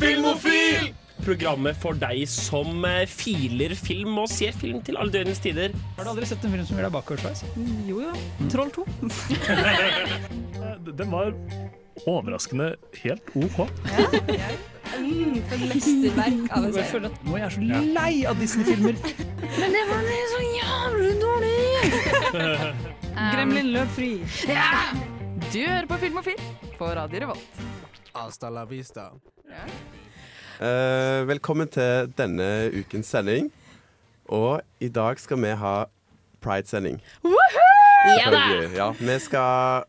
Filmofil! Programmet for deg som eh, filer film og ser film til alle døgnets tider. Har du aldri sett en film som gjør deg bakoversveis? Jo jo. Troll 2. Den var overraskende helt OK. Ja, Mm, for mesterverk av en serie. nå er jeg så lei av Disney-filmer. Men det var så jævlig dårlig! Gremlin løp fri. Du hører på Film og Film på Radio Revolt. Hasta la vista. Eh, velkommen til denne ukens sending. Og i dag skal vi ha Pride-sending. Ja, vi skal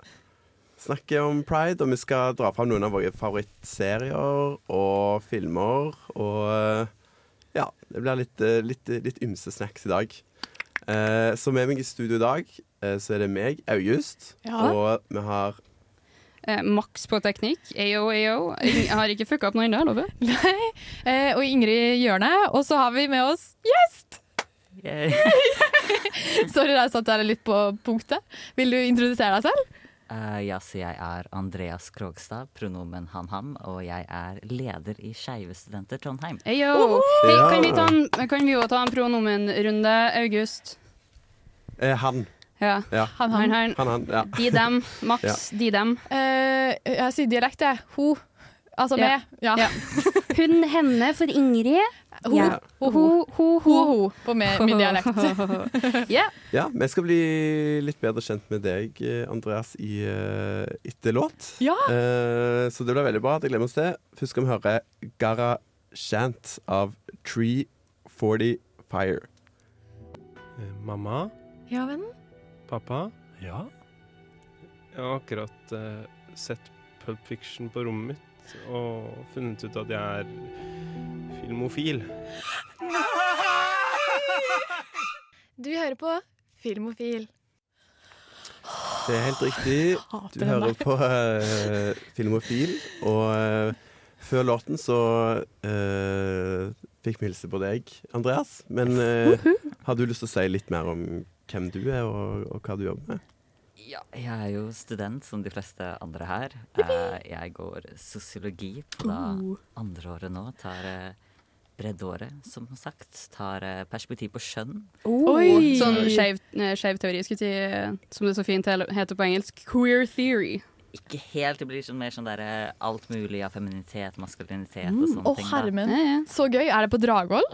snakke om pride, og vi skal dra fram noen av våre favorittserier og filmer. Og eh, ja, det blir litt, eh, litt, litt ymse snacks i dag. Uh, så med meg i studio i dag uh, så er det meg, August, Ja. og vi har Eh, Maks på teknikk. Ayo, ayo. Jeg har ikke fucka opp noe ennå, lover. Nei. Eh, og Ingrid Hjørne. Og så har vi med oss gjest! Sorry, jeg satt der litt på punktet. Vil du introdusere deg selv? Uh, ja, så jeg er Andreas Krogstad, pronomen han-ham, og jeg er leder i Skeive studenter Trondheim. Hey, Ja. kan vi ta en, kan vi ta en pronomenrunde, August? Uh, han. Ja. Ja. Han, Han, han. han. Han. Ja. De, dem. Max, De, dem. Uh, jeg sier dialekt, jeg. Ho. Altså Ja. med. Ja. Ja. Hun, henne for Ingrid. Ho. Ja. Ho, Ho. På med, min dialekt. Ja. Ja, vi skal bli litt bedre kjent med deg, eh, Andreas, i uh, etter låt. Ja. Uh, så det blir veldig bra. Det gleder vi oss til. Først skal vi høre Gara Shant av 340 Fire. Eh, Mamma, Ja, venn. Pappa, Ja. jeg har akkurat uh, sett Pulp Fiction på rommet mitt og funnet ut at jeg er filmofil. Du hører på Filmofil. Det er helt riktig. Du hører på uh, Filmofil, og uh, før låten så uh, fikk vi hilse på deg, Andreas. Men uh, har du lyst til å si litt mer om hvem du er, og, og hva du jobber med? Ja, jeg er jo student, som de fleste andre her. Eh, jeg går sosiologi på da andre året nå. Tar uh, breddeåret, som sagt. Tar eh, perspektiv på skjønn. Oi! Sånn skeiv eh, teori, skulle jeg si, som det så fint heter på engelsk. Queer theory. Ikke helt, det blir sånn mer sånn der eh, alt mulig av femininitet, maskulinitet og sånne Å, ting. Å, hermen. Ja, ja. Så gøy. Er det på Dragvoll?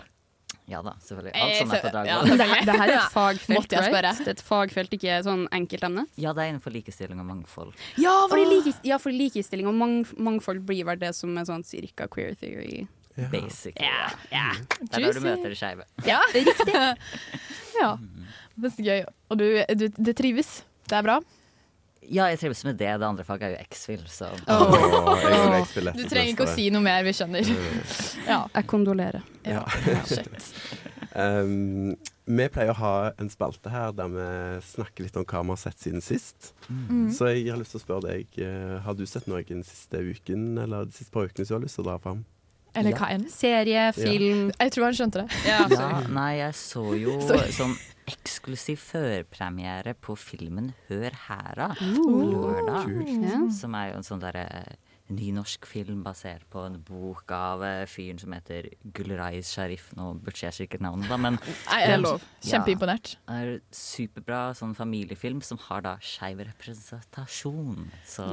Ja da, selvfølgelig. Eh, Alt som er på så- ja. Det, her- er et fagfelt, right? Det er et fagfelt, ikke et sånn enkeltemne. Ja, det er innenfor likestilling og mangfold. Ja, fordi, like, ja, for likestilling og mang, mangfold blir vel det som er sånn cirka queer theory. Yeah. Basically. Yeah. Yeah. Det er da du møter det skeive. Ja, riktig. ja. Det er så gøy. Og du, du det trives. Det er bra. Ja, jeg trives med det. Det andre faget er jo X-Fill, så oh. spille Du trenger ikke å si noe mer, vi skjønner. Ja. Jeg kondolerer. Ja. Um, vi pleier å ha en spalte her der vi snakker litt om hva vi har sett siden sist. Mm. Så jeg har lyst til å spørre deg, eh, har du sett noe den siste uken, eller de siste par ukene som du har lyst til å dra fram? Eller Ja. hva enn. Serie, film Jeg tror han skjønte det. ja, Ja, nei, jeg så jo sånn eksklusiv førpremiere på filmen Hør hæra på lørdag. Som er jo en sånn derre ny norsk film basert på en bok av eh, fyren som heter Gulrais Sharif. Nå burde jeg sikkert navnet, da, men Nei, det er lov. Kjempeimponert. Ja, er superbra sånn familiefilm som har da skeiv representasjon. Så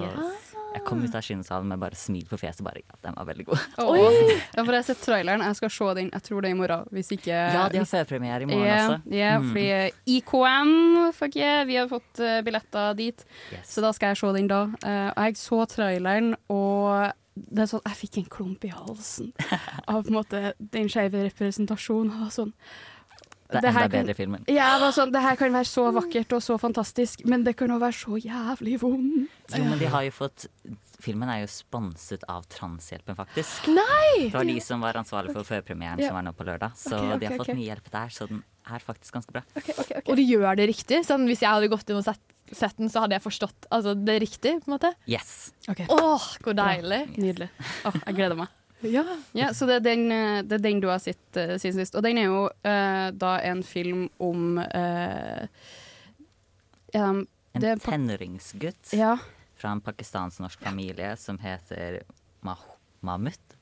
jeg kom ut av kinosalen med bare smil på fjeset. Bare, ja, den var veldig god. Oi! Ja, for jeg har sett traileren. Jeg skal se den. Jeg tror det er i morgen. Hvis ikke Ja, de har førpremiere i morgen yeah, også. ja, Mm. fordi IKM, fuck yeah, vi har fått uh, billetter dit. Yes. Så da skal jeg se den da. Uh, og jeg så traileren, og det er sånn, jeg fikk en klump i halsen av på en måte den skeive representasjonen. og Sånn. Det er her enda kan- bedre i filmen. Ja, det, var sånn, det her kan være så vakkert og så fantastisk, men det kan også være så jævlig vondt. Jo, men de har jo fått Filmen er jo sponset av Transhjelpen, faktisk. Nei! Det var de som var ansvarlig for førpremieren Ja. som var nå på lørdag. Så okay, okay, de har fått mye hjelp der, så den er faktisk ganske bra. Og de gjør det riktig. Sånn, hvis jeg hadde gått inn og sett, sett den, så hadde jeg forstått altså, det riktig. på en måte. Yes. Åh, hvor deilig. Nydelig. Åh, jeg gleder meg. Ja. Ja, så det er den, eh, det er den du har sett uh, siden sist. Og den er jo uh, da en film om uh, um, En tenåringsgutt ja, fra en pakistansk-norsk familie som heter Mah Mahmut.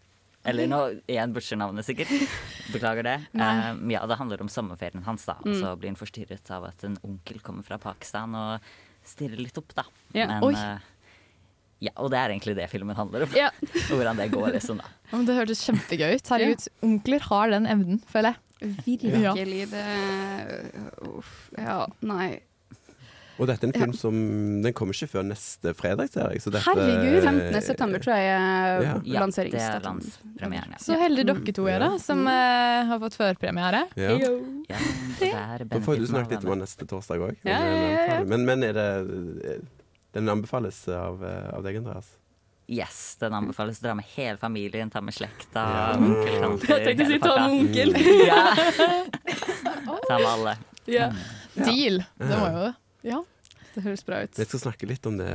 Eller nå igjen butcher navnet, sikkert. Beklager det. Um, ja, det handler om sommerferien hans, da. Og Mm. så blir han forstyrret av at en onkel kommer fra Pakistan og stirrer litt opp, da. Ja. Men Oi. Ja, og det er egentlig det filmen handler om. Ja. Hvordan det går, liksom, da. Ja, men det hørtes kjempegøy ut. Herregud, onkler har den evnen, føler jeg. Virkelig. Det Uff. Ja, nei. Og dette er en film som Den kommer ikke før neste fredag, ser jeg. Så dette, Herregud. 15. september tror jeg er Ja. Ja, er lanseringsdatoen. landspremieren, ja. Så heldige dere to er, da, som mm. har fått førpremiere. Ja. ja det er Da får du snakket snakke litt om den neste torsdag òg. Ja, ja, ja, ja. Men, men er det Den anbefales av, eh, av deg, Andreas? Yes, den anbefales. Dra med hele familien, ta med slekta, Ja. onkel, tanter Jeg tenkte å si ta med onkel. Ja. Ta med alle. Ja. Deal. Det var jo Ja. Det høres bra ut. Vi skal snakke litt om det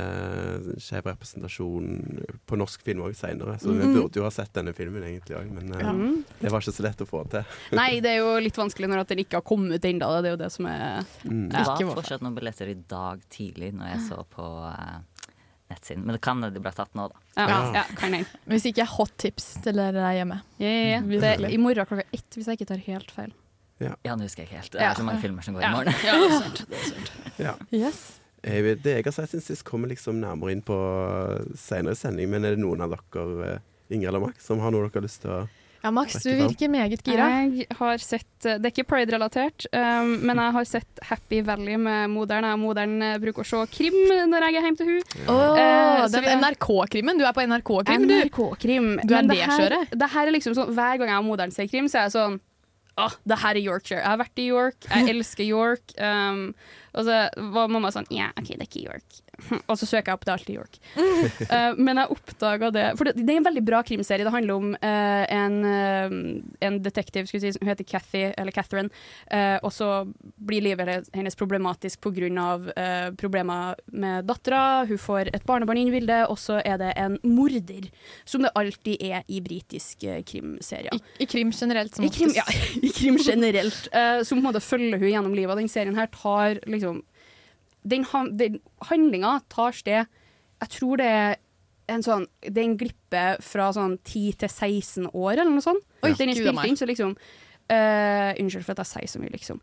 skjev representasjon på norsk film òg seinere. Så Mhm. vi burde jo ha sett denne filmen egentlig òg, men ja. Mm. det var ikke så lett å få til. Nei, det er jo litt vanskelig når at den ikke har kommet ennå. Det er jo det som er Mm. Det var har fortsatt noen billetter i dag tidlig når jeg så på uh, nettsiden. Men det kan det de ble tatt nå, da. Ja, Ja. ja. Hvis ikke hot tips til dere der hjemme. Ja, ja, ja. Det er i morgen klokka ett, hvis jeg ikke tar helt feil. Ja, nå husker jeg ikke helt. Det Ja. er så mange filmer som går Ja, i morgen. ja, det er sant. Det er sant. Ja. Yes. Jeg Det jeg har sett siden sist, kommer liksom nærmere inn på senere sending. Men er det noen av dere, eh, Ingrid eller Max, som har noe dere har lyst til å Ja, Max, du virker meget gira. Jeg har sett Det er ikke Pride-relatert, um, men jeg har sett Happy Valley med moderen. Jeg og moderen eh, bruker å se krim når jeg er hjemme til hun Åh, Oh, uh, den NRK-krimmen. Du er på NRK-krim, du. NRK-krim. Du er det kjøret? Det her er liksom sånn, Hver gang jeg og moderen ser krim, så er jeg sånn Åh, det her er Yorkshire. Jeg har vært i York. Jeg elsker York. Um, og så var mamma sånn Ja, OK, det er ikke York. Og så søker jeg opp det er alltid York. Uh, men jeg oppdaga det For det, det er en veldig bra krimserie. Det handler om uh, en, uh, en detektiv si, som heter Cathy, eller Catherine. Og så blir livet hennes problematisk pga. Uh, problemer med dattera. Hun får et barnebarn inn i bildet, og så er det en morder. Som det alltid er i britiske krimserier. I, I krim generelt, som I krim, ja, i krim generelt. som på en måte følger hun gjennom livet. Og den serien her tar liksom Den, den handlinga tar sted Jeg tror det er en sånn en glippe fra sånn 10 til 16 år, eller noe sånt. Oi, den er spilt inn, så liksom uh, Unnskyld for at jeg sier så mye, liksom.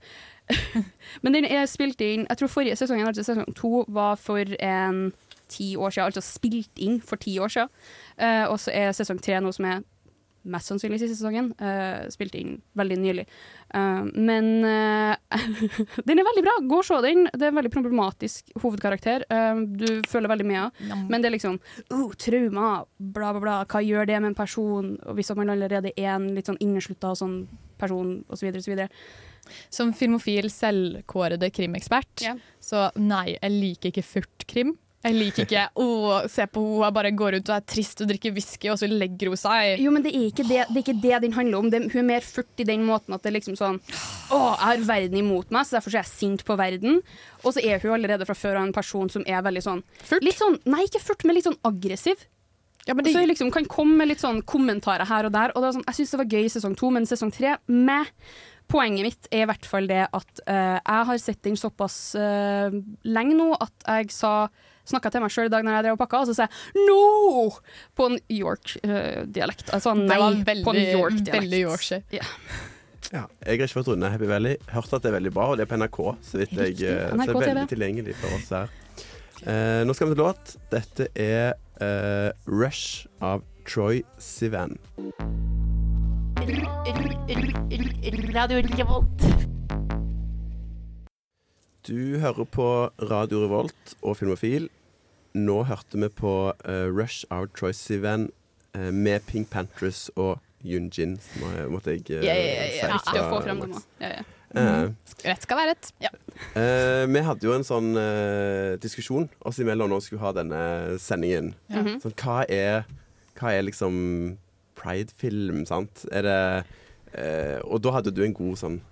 Men den er spilt inn Jeg tror forrige sesongen, altså sesong to, var for en ti år siden. Altså spilt inn for ti år siden. Uh, og så er sesong tre noe som er mest sannsynlig siste sesongen. Uh, spilte inn veldig nylig. Uh, men uh, den er veldig bra. Gå og se den. Det er en veldig problematisk hovedkarakter. Du føler veldig med henne. Men det er liksom oh, trauma, bla, bla, bla. Hva gjør det med en person? Og hvis man allerede er en litt sånn inneslutta sånn person, osv., osv. Som filmofil, selvkårede krimekspert, yeah. så nei, jeg liker ikke furtkrim. Jeg liker ikke å se på henne bare går rundt og er trist og drikker whisky, og så legger hun seg. Jo, men det er ikke det, det, er ikke det den handler om. Det, hun er mer furt i den måten at det er liksom sånn Å, jeg har verden imot meg, så derfor er jeg sint på verden. Og så er hun allerede fra før av en person som er veldig sånn Furt? Litt sånn, Nei, ikke furt, men litt sånn aggressiv. Ja, men det, så liksom kan komme med litt sånn kommentarer her og der. Og sånn, jeg syns det var gøy i sesong to, men sesong tre med Poenget mitt er i hvert fall det at uh, jeg har sett den såpass uh, lenge nå at jeg sa Snakka til meg sjøl i dag når jeg drev og pakka, og så sa jeg 'no!' på en York-dialekt. altså nei veldig, på en York-dialekt. Yorkshire. Ja. Ja, jeg har ikke fått runde Happy Valley. Hørt at det er veldig bra, og det er på NRK. Så vidt jeg, eh, så det er veldig tilgjengelig for oss her. Eh, nå skal vi til låt. Dette er eh, Rush av Troy Sivan. Radio Revolt. Du hører på Radio Revolt og Filmofil. Nå hørte vi på uh, Rush Our Troy Sivan uh, med Pink Panthers og Yunjin, jeg, måtte jeg uh, Ja, ja, ja, ja. si Ja, få frem det nå. Ja, ja. Rett skal være rett. Eh, vi hadde jo en sånn diskusjon oss imellom når vi skulle ha denne sendingen. Ja. Sånn, hva er, hva er liksom Pride-film, sant? Er det Og da hadde du en god sånn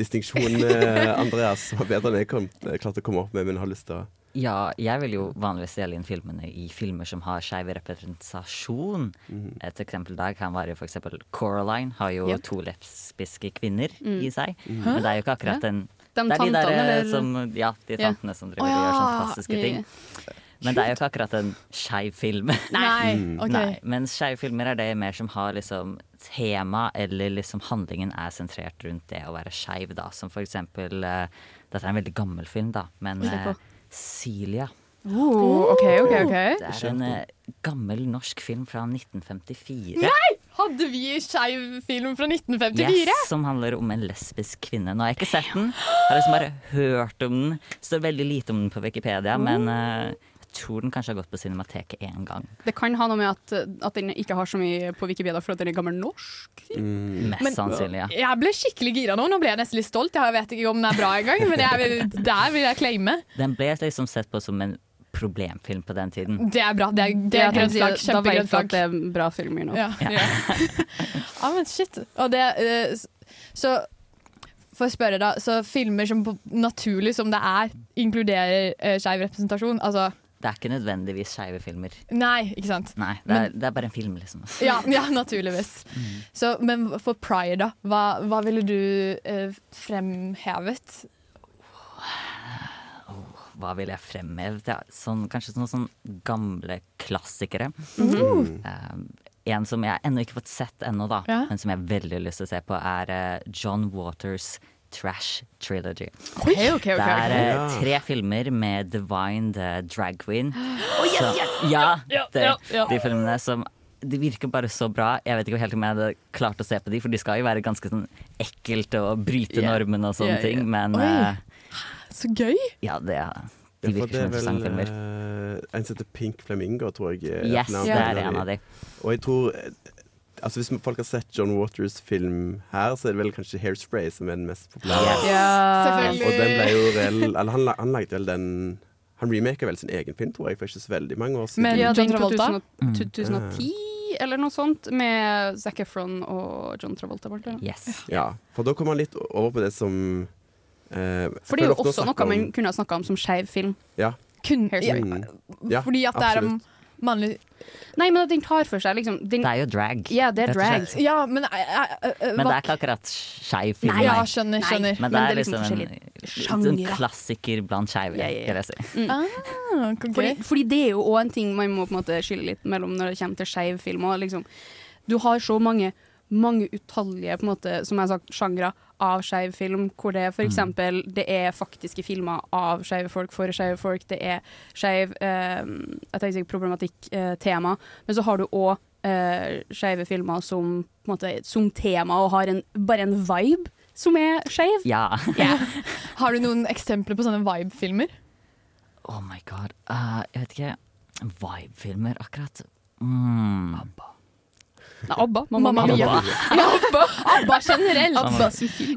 distinksjon, eh, Andreas, var bedre enn jeg kom, eh, klarte å komme opp med, men har lyst til å Ja, jeg vil jo vanligvis dele inn filmene i filmer som har skeiv representasjon. Mhm. Et eksempel der kan være eksempel Coraline har jo yep. to lesbiske kvinner Mm. i seg. Mhm. Men det er jo ikke akkurat den De Det er de tantene, der eh, eller som Ja, de Ja. tantene som driver ja. og gjør sånne fantastiske Ja, ting. Men det er jo ikke akkurat en skeiv film. Nei, okay. Nei, Men skeive filmer er det mer som har liksom tema, eller liksom handlingen er sentrert rundt det å være skeiv, da. Som for eksempel uh, Dette er en veldig gammel film, da, men uh, eh, Celia. Oh, OK, OK. ok Det er en uh, gammel norsk film fra 1954. Nei! Hadde vi skeiv film fra 1954? Yes, som handler om en lesbisk kvinne. Nå har jeg ikke sett den, har liksom bare hørt om den. står veldig lite om den på Wikipedia, men jeg tror den kanskje har gått på Cinemateket én gang. Det kan ha noe med at, at den ikke har så mye på Wikipedia for at den er gammel norsk. Mm. Mest Men- sannsynlig, ja. Jeg ble skikkelig gira nå. Nå ble jeg nesten litt stolt. Jeg vet ikke om den er bra engang, men jeg vil, der vil jeg claime. Den ble liksom sett på som en problemfilm på den tiden. Det er bra. Det er, det er grønt flagg. Da vet du at det er bra filmer nå. Ja, ja. ja, men shit. Og det eh, Så for å spørre, da. Så filmer som naturlig som det er, inkluderer uh, skeiv representasjon? Altså Det er ikke nødvendigvis skeive filmer. Nei, ikke sant? Nei, det er, det er bare en film, liksom. Ja, ja naturligvis. Så, men for Pride, da. Hva, hva ville du eh, fremhevet? Hva ville jeg fremhevet? Ja, sånn, kanskje noen sånn gamle klassikere. Mm. Eh, en som jeg ennå ikke fått sett ennå, da, Ja. men som jeg har veldig lyst til å se på, er eh, John Waters Trash Trilogy. Okay, okay, okay, Det er eh, tre filmer med Divine the Drag Queen. Så- ja, det, de filmene som de virker bare så bra. Jeg vet ikke helt om jeg hadde klart å se på de, for de skal jo være ganske sånn ekkelt og bryte yeah. normen og sånne yeah, ja. ting. Men eh, Så gøy! ja, det, de Ja, virker det som er vel interessante filmer. eh, en som heter Pink Flamingo, tror jeg. Yes, det er en av de. Og jeg tror eh, Altså Hvis folk har sett John Waters film her, så er det vel kanskje Hairspray som er den mest populære. Yes. Selvfølgelig. Og den ble jo reell Eller han, han lagde vel den Han remaker vel sin egen film, tror jeg, for ikke så veldig mange år siden. Men Ja, John Travolta? 2000 2010 eller noe sånt, med Zac Efron og John Travolta. blant. Yes. Ja, for da kommer han litt over på det som eh, For det er jo også noe man kunne ha snakka om som skeiv film. Ja. Kun, ja, Hairspray. Mm. Ja, fordi at det er om mannlig Nei, men at den tar for seg liksom den, Det er jo drag. Ja, det er drag. Ja, men, eh, eh, eh, Men det er ikke akkurat skeiv film. Nei, Ja, skjønner, Nei. skjønner. Men det Men er det er liksom liksom en, en klassiker blant skeive, Ja, ja, ja. skal jeg si. Ah, okay. Fordi, fordi det er jo òg en ting man må på en måte skille litt mellom når det kommer til skeiv film. Og liksom, du har så mange, mange utallige på en måte, som jeg har sagt, sjangre av skeiv film, hvor det for eksempel det er faktiske filmer av skeive folk for skeive folk. Det er skeiv eh, jeg tenker problematikk-tema, men så har du òg eh, skeive filmer som, på måte, som tema og har en, bare en vibe som er skeiv. Ja. Har du noen eksempler på sånne vibe-filmer? Oh my god. Uh, jeg vet ikke. Vibe-filmer, akkurat. Mm. Nei, Abba. Mamma, Mamma Mia. Abba. Abba, Abba generelt. Abba.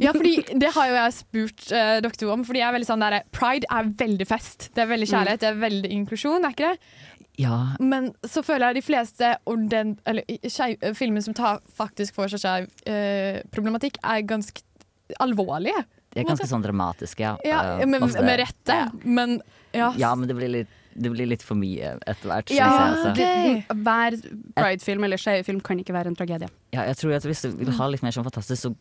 Ja, fordi Det har jo jeg spurt uh, dere to om. Fordi jeg er veldig sånn der, Pride er veldig fest. Det er veldig kjærlighet, det er veldig inklusjon. er ikke det? Ja. Men så føler jeg de fleste orden, eh, filmer som tar faktisk for seg skeiv uh, problematikk, er ganske alvorlige. De er ganske sånn dramatiske, ja. Ja, Uh, men, med rette. Ja. Men ja. Ja, men det blir litt, det blir litt for mye etter hvert. Ja, jeg, altså. det- Hver Pride-film eller skeiv film kan ikke være en tragedie. ja, jeg tror at Hvis du vil ha litt mer sånn fantastisk, så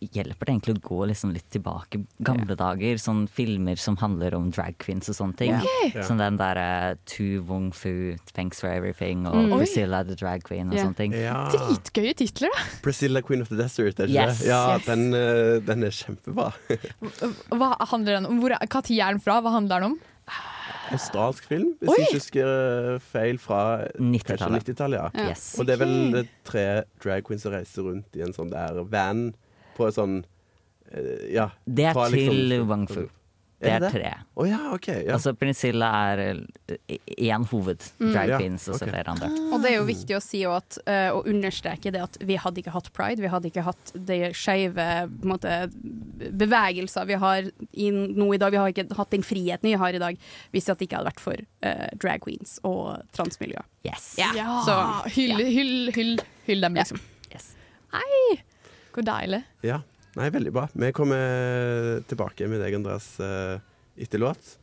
hjelper det egentlig å gå liksom litt tilbake. Gamle dager, sånn filmer som handler om drag queens og sånne ting. Ja. Som den derre Tu Wong Fu, Thanks for Everything og Mm. Priscilla the Drag Queen og yeah. sånne ting. Ja. Dritgøye titler, da. Priscilla Queen of the Desert, er ikke Yes. det? Ja, Yes. Den, eh, den er kjempebra. Hva handler den om? Hvor, hva tid er den fra? Hva handler den om? Australsk film, hvis Oi. jeg ikke husker feil, fra 90-tallet. 90-tallet. ja. Ja. Yes. Og det er vel tre drag queens som reiser rundt i en sånn der van på en sånn eh, Ja. Det er fra til liksom- Wung Fu. Det Er det tre. Oh, ja, okay, Ja. Altså Penicilla er én hoved. Drag Ja, queens og så flere andre. Og det er jo viktig å si og at, uh, å understreke det at vi hadde ikke hatt pride, vi hadde ikke hatt de skeive på bevegelser vi har i, nå i dag. Vi har ikke hatt den friheten vi har i dag hvis det ikke hadde vært for uh, drag queens og transmiljø. Yes. Ja. Så hyll, hyll, hyll, hyll dem, liksom. yes. Hvor deilig. ja. Nei, veldig bra. Vi kommer tilbake med deg, Andreas, eh, etter låt.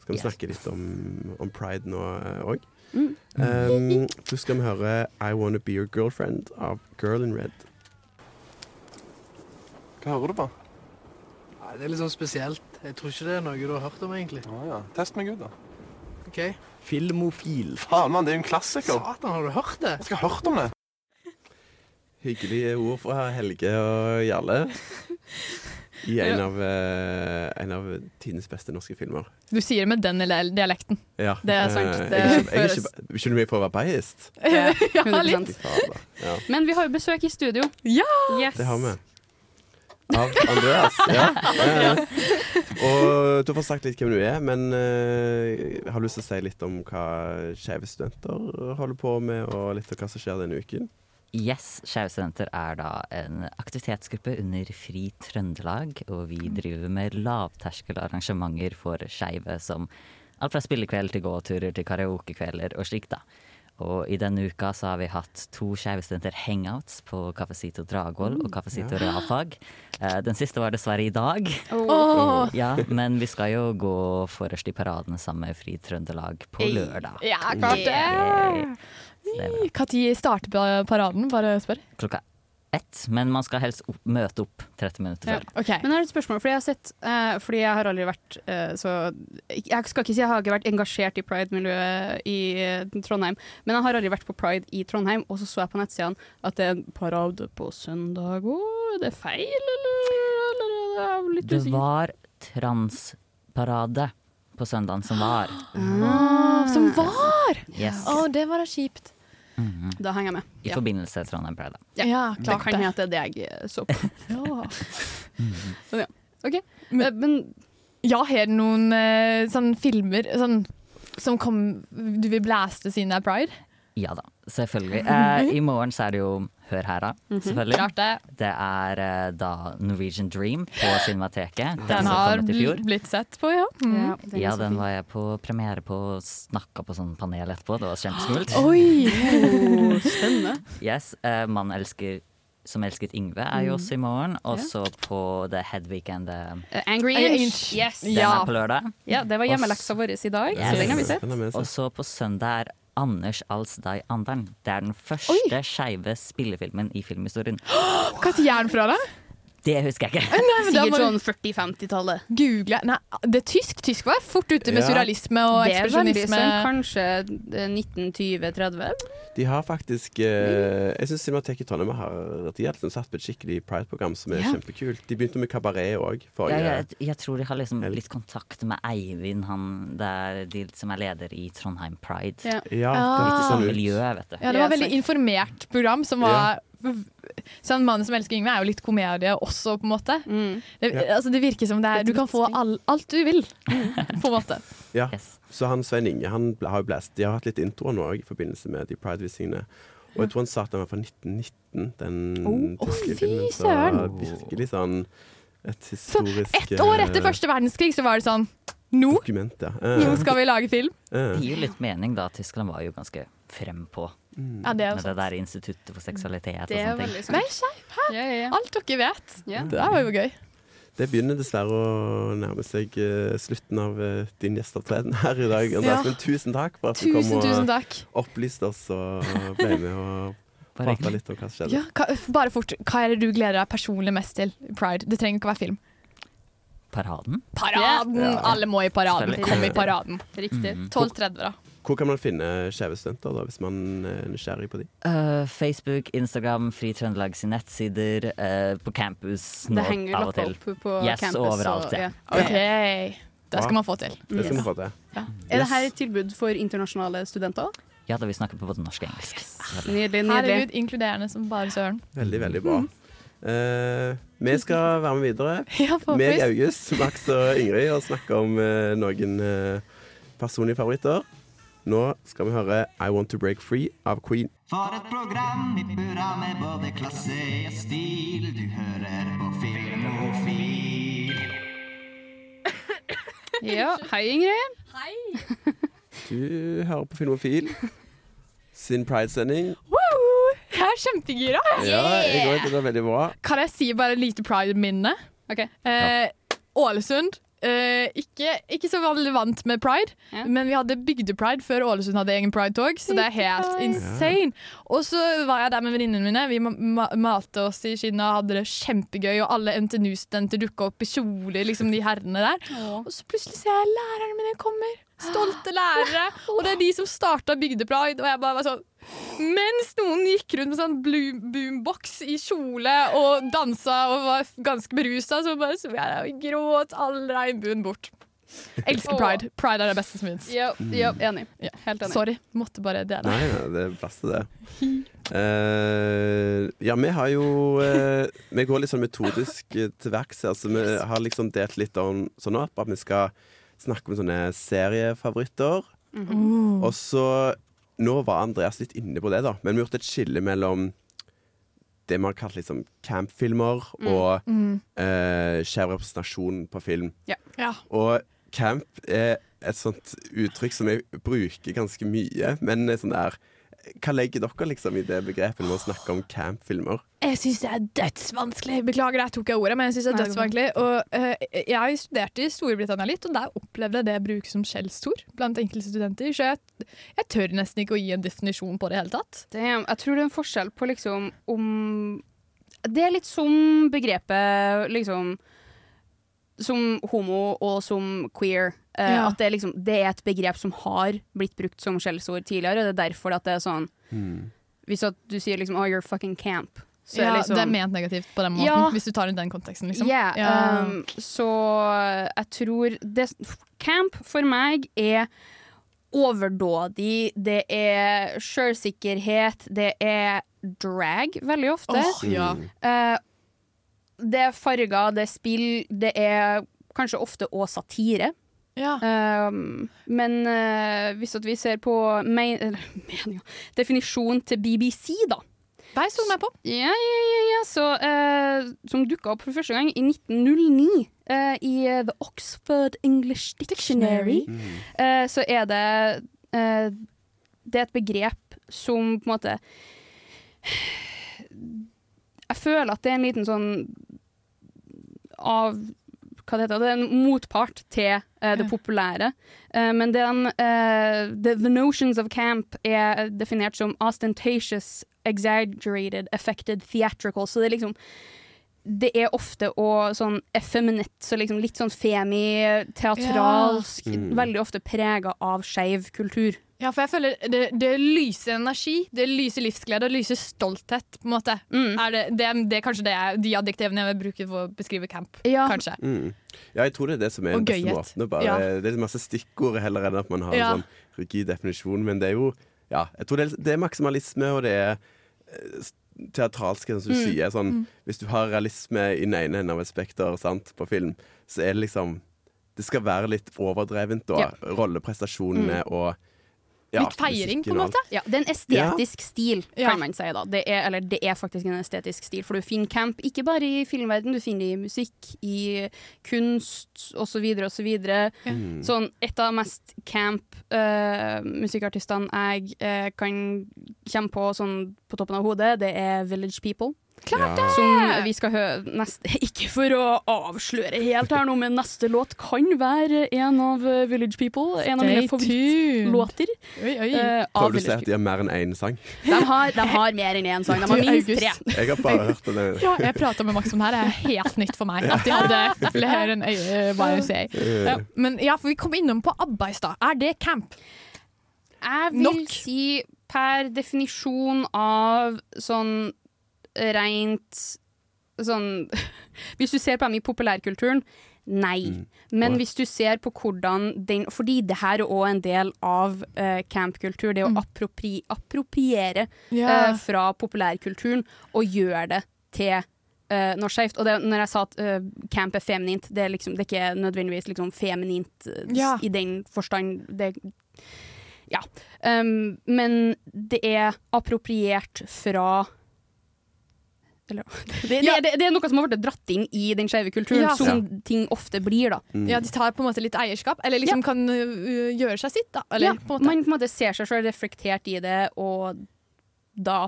Skal vi Yes. snakke litt om, om pride nå òg. Mm. Um, først skal vi høre I Wanna Be Your Girlfriend av Girl in Red. Hva hører du på? Nei, det er litt sånn spesielt. Jeg tror ikke det er noe du har hørt om, egentlig. Ah, ja. Test meg ut, da. OK. Filmofil. Faen, mann, det er jo en klassiker. Satan, har du hørt det? Jeg skal ha hørt om det. Hyggelige ord fra Helge og Jarle. I en av, eh, en av tidenes beste norske filmer. Du sier det med den dialekten. Ja. Det er sant. eh, Det jeg, er ikke- jeg er ikke, Beskylder du meg for å være biased? Ja, Ja, litt. Ja, Men vi har jo besøk i studio. Ja! Yes. det har vi. Av Andreas. Ja. ja. Og du får sagt litt hvem du er, men eh, jeg har lyst til å si litt om hva Skeive studenter holder på med, og litt om hva som skjer denne uken. Yes, Skeive studenter er da en aktivitetsgruppe under Fri Trøndelag, og vi driver med lavterskelarrangementer for skeive som alt fra spillekveld til gåturer til karaokekvelder og slikt, da. Og i denne uka så har vi hatt to skeive studenter hangouts på Cafecito Dragvoll og Cafecito Ja. Realfag. Eh, Den siste var dessverre i dag. Oh. Ja, men vi skal jo gå forrest i paraden sammen med Fri Trøndelag på lørdag. Ja, klart det. Når starter paraden? Bare spør. klokka ett, men man skal helst opp, møte opp 30 minutter Ja. okay. Men jeg har et spørsmål, fordi jeg har sett uh, Fordi jeg har aldri vært uh, så Jeg skal ikke si jeg har ikke vært engasjert i pride-miljøet i uh, Trondheim, men jeg har aldri vært på pride i Trondheim, og så så jeg på nettsidene at det er en parade på søndag òg. Er det feil, eller? eller er litt Det var transparade på søndagen som var. Ah, som var! Yes. Å, det var da kjipt. Mhm. Da henger jeg med. I Ja. forbindelse med Trondheim Pride. Ja, Ja, det klart kan det. hende at det er det jeg eh, så på. Ja. Men ja. OK. Men, men Ja, har du noen eh, sånn filmer sånn, som kom, du vil blæste siden det er pride? Ja da, selvfølgelig. Eh, I morgen så er det jo Hør her, da. Mhm. Selvfølgelig. Klart det. Det er uh, da Norwegian Dream på Cinemateket. Den den har blitt sett på, ja. Mm. Ja, den var jeg på premiere på og snakka på sånn panel etterpå. Det var kjempeskummelt. Oi! spennende. Yes, Uh, man elsker som elsket Yngve er jo Mm. også i morgen. Og Ja. så på The Head and the Eh, Angry Inch. Yes. Den er på lørdag. Ja, det var hjemmeleksa vår i dag, så den har vi sett. Og så på søndag er Anders Als deg Andern. Det er den første skeive spillefilmen i filmhistorien. Hva er den fra, da? Det husker jeg ikke. Nei, men Sikkert sånn 40-50-tallet. Google Nei, det er tysk. Tysk var fort ute med Ja. surrealisme og Det er veldig ekspresjonisme. sånn kanskje eh, 1920-30. De har faktisk eh, Jeg syns Cinemateket i Trondheim har De har liksom satt på et skikkelig pride-program som er Ja. kjempekult. De begynte med kabaret òg Ja, forrige jeg, jeg tror de har liksom litt kontakt med Eivind, han det er de som er leder i Trondheim Pride. Ja. Ja, det hørtes sånn ut. miljø, vet du. Ja, det var veldig informert program som var Ja. Sånn 'Mannen som elsker Yngve' er jo litt komedie også, på en måte. Mm. Det, Ja. altså, det virker som det er Du kan få all, alt du vil, på en måte. Ja. Så han Svein Inge han har jo blæst. De har hatt litt intro nå òg i forbindelse med de Pride-visningene. Og jeg tror han sa at den var fra 1919, den Oh, tyske oh, filmen. Så virkelig sånn et Så ett år etter eh, første verdenskrig så var det sånn Nå, dokument, ja. uh. nå skal vi lage film. Uh. Det gir jo litt mening, da. Tyskland var jo ganske frempå Ja, det er med det der instituttet for seksualitet Det og sånne ting. Vær skeiv. her! Ja, ja, ja. Alt dere vet. Ja. Det der var jo gøy. Det begynner dessverre å nærme seg uh, slutten av uh, din gjesteopptreden her i dag. Andreas, Ja. Men tusen takk for at du kom og opplyste oss og ble med og prata litt om hva som skjedde. Ja, hva, bare fort, hva er det du gleder deg personlig mest til i Pride? Det trenger ikke å være film. Paraden? Paraden! Alle må i paraden. Kom i paraden. Riktig. Mhm. 12.30, da. Hvor kan man finne skjeve studenter, da, hvis man er nysgjerrig på de? Uh, Facebook, Instagram, Fri Trøndelag sine nettsider, uh, på campus nå Det henger av og til. opp på Yes, campus. overalt, og, ja. ja. OK. Det skal man få til. Det skal man få til. Er dette et tilbud for internasjonale studenter? Ja, da vi snakker på både norsk og engelsk. Yes. Nydelig, nydelig. Herregud, inkluderende som bare søren. Veldig, veldig bra. Eh, vi skal være med videre. Ja, Meg. August, Max og Ingrid og snakke om uh, noen uh, personlige favoritter. Nå skal vi høre I Want To Break Free av Queen. For et program i burra med både klasse og stil. Du hører på Filmofil. Ja, hei Ingrid. Hei. Du hører på Filmofil sin Pride-sending. Woo! Jeg er kjempegira. Ja, jeg går, Det er veldig bra. Kan jeg si bare et lite pride-minne? Ok. Eh, Ålesund, eh, ikke, ikke så veldig vant med pride, men vi hadde bygdepride før Ålesund hadde egen pride-tog, så det er helt insane. Og så var jeg der med venninnene mine. Vi ma malte oss i skinnet og hadde det kjempegøy, og alle NTNU-studenter dukka opp i kjoler, liksom de herrene der. Og så plutselig ser jeg lærerne mine kommer. Stolte lærere. Og det er de som starta Bygdepride. Og jeg bare var sånn Mens noen gikk rundt med sånn boombox i kjole og dansa og var ganske berusa, så bare så jeg der og gråt all regnbuen bort. Elsker pride. Pride er det beste som fins. Ja, ja, enig. Helt enig. Sorry. Måtte bare dele. Nei, nei, det er plass til det. Uh, ja, vi har jo uh, Vi går litt sånn metodisk til verks Altså, vi har liksom delt litt om, sånn opp at vi skal snakke om sånne seriefavoritter. Mhm. Og så Nå var Andreas litt inne på det, da, men vi har gjort et skille mellom det vi har kalt liksom campfilmer Mm. og Mm. eh, skjev representasjon på film. Ja. Ja. Og camp er et sånt uttrykk som jeg bruker ganske mye, men sånn der Hva legger dere liksom i det begrepet når å snakker om campfilmer? Jeg syns det er dødsvanskelig. Beklager, der tok jeg ordet, men jeg synes det er dødsvanskelig. Og, uh, jeg studerte i Storbritannia litt, og der opplevde jeg det brukes som skjellsord blant enkelte studenter. Så jeg, jeg tør nesten ikke å gi en definisjon på det i hele tatt. Damn, jeg tror det er en forskjell på liksom om Det er litt som begrepet liksom Som homo og som queer. Eh, Ja. At det, er liksom, det er et begrep som har blitt brukt som skjellsord tidligere. og Det er derfor at det er sånn Hvis at du sier liksom 'oh, you're fucking camp', så ja, er liksom Det er ment negativt på den måten, Ja. hvis du tar i den konteksten. Liksom. Yeah, Ja. um, så jeg tror det, Camp for meg er overdådig, det er sjølsikkerhet, det er drag veldig ofte. Oh, ja. uh, det er farger, det er spill, det er kanskje ofte òg satire. Um, men uh, hvis at vi ser på eller, definisjonen til BBC, da Der sto jeg på. Ja, ja, ja, ja. Så, uh, som dukka opp for første gang i 1909 uh, i eh, The Oxford English Dictionary. Eh, så er det eh, Det er et begrep som på en måte Jeg føler at det er en liten sånn av hva det heter, det er en motpart til uh, det populære. Uh, men den, uh, the, the notions of camp er definert som ostentatious, exaggerated, affected, theatrical. Så det er liksom Det er ofte òg sånn effeminate, så liksom litt sånn femi, teatralsk. Ja. Mm. Veldig ofte prega av skeiv kultur. Ja, for jeg føler det, det lyser energi, det lyser livsglede, det lyser stolthet, på en måte. Er det, det, det er kanskje det er de adjektivene jeg vil bruke for å beskrive camp. Kanskje. Mm. Ja, jeg tror det er det som er Og den beste gøyhet. måten. Bare, Ja. Det er masse stikkord heller enn at man har Ja. en sånn rigid definisjon. Men det er jo Ja, jeg tror det er, det er maksimalisme, og det er teatralske teatralsk, som du Mm. sier. Sånn, Mm. Hvis du har realisme i den ene enden av et spekter sant, på film, så er det liksom Det skal være litt overdrevent, da. Ja. Rolleprestasjonene Mm. og ja, Litt feiring, på en måte. Ja, det er en estetisk stil, Ja. kan man si. da. Det er, eller det er faktisk en estetisk stil, for du finner camp ikke bare i filmverden, du finner det i musikk, i kunst osv. osv. Mm. Sånn, et av mest camp uh, musikkartistene jeg uh, kan komme på sånn på toppen av hodet, det er Village People. Klart det! Som vi skal høre neste Ikke for å avsløre helt her nå, men neste låt kan være en av eh, Village People. En av Stay mine favorittlåter. Oi, oi. eh, Prøver du å si at de har mer enn én sang? de har, de har mer enn én sang. De har minst tre. Jeg har bare hørt det. Ja, jeg prata med Max om det her, det er helt nytt for meg. At de hadde flere enn YMCA. Ja. Men ja, for vi kom innom på ABBA i stad. Er det camp? Jeg vil Nok. si per definisjon av sånn rent sånn Hvis du ser på dem i populærkulturen, nei. Men hvis du ser på hvordan den Fordi det her er òg en del av uh, campkultur. Det å appropri, appropriere yeah. uh, fra populærkulturen og gjøre det til uh, noe skjevt. Og det, når jeg sa at uh, camp er feminint, det er, liksom, det er ikke nødvendigvis liksom feminint eh, Ja. i den forstand. Det, ja. Um, men det er appropriert fra eller, det, det, det, det er noe som har blitt dratt inn i den skeive kulturen, Ja. som ting ofte blir. da. Ja, De tar på en måte litt eierskap, eller liksom kan uh, gjøre seg sitt. da eller, ja, på en måte. Man på en måte ser seg selv reflektert i det, og da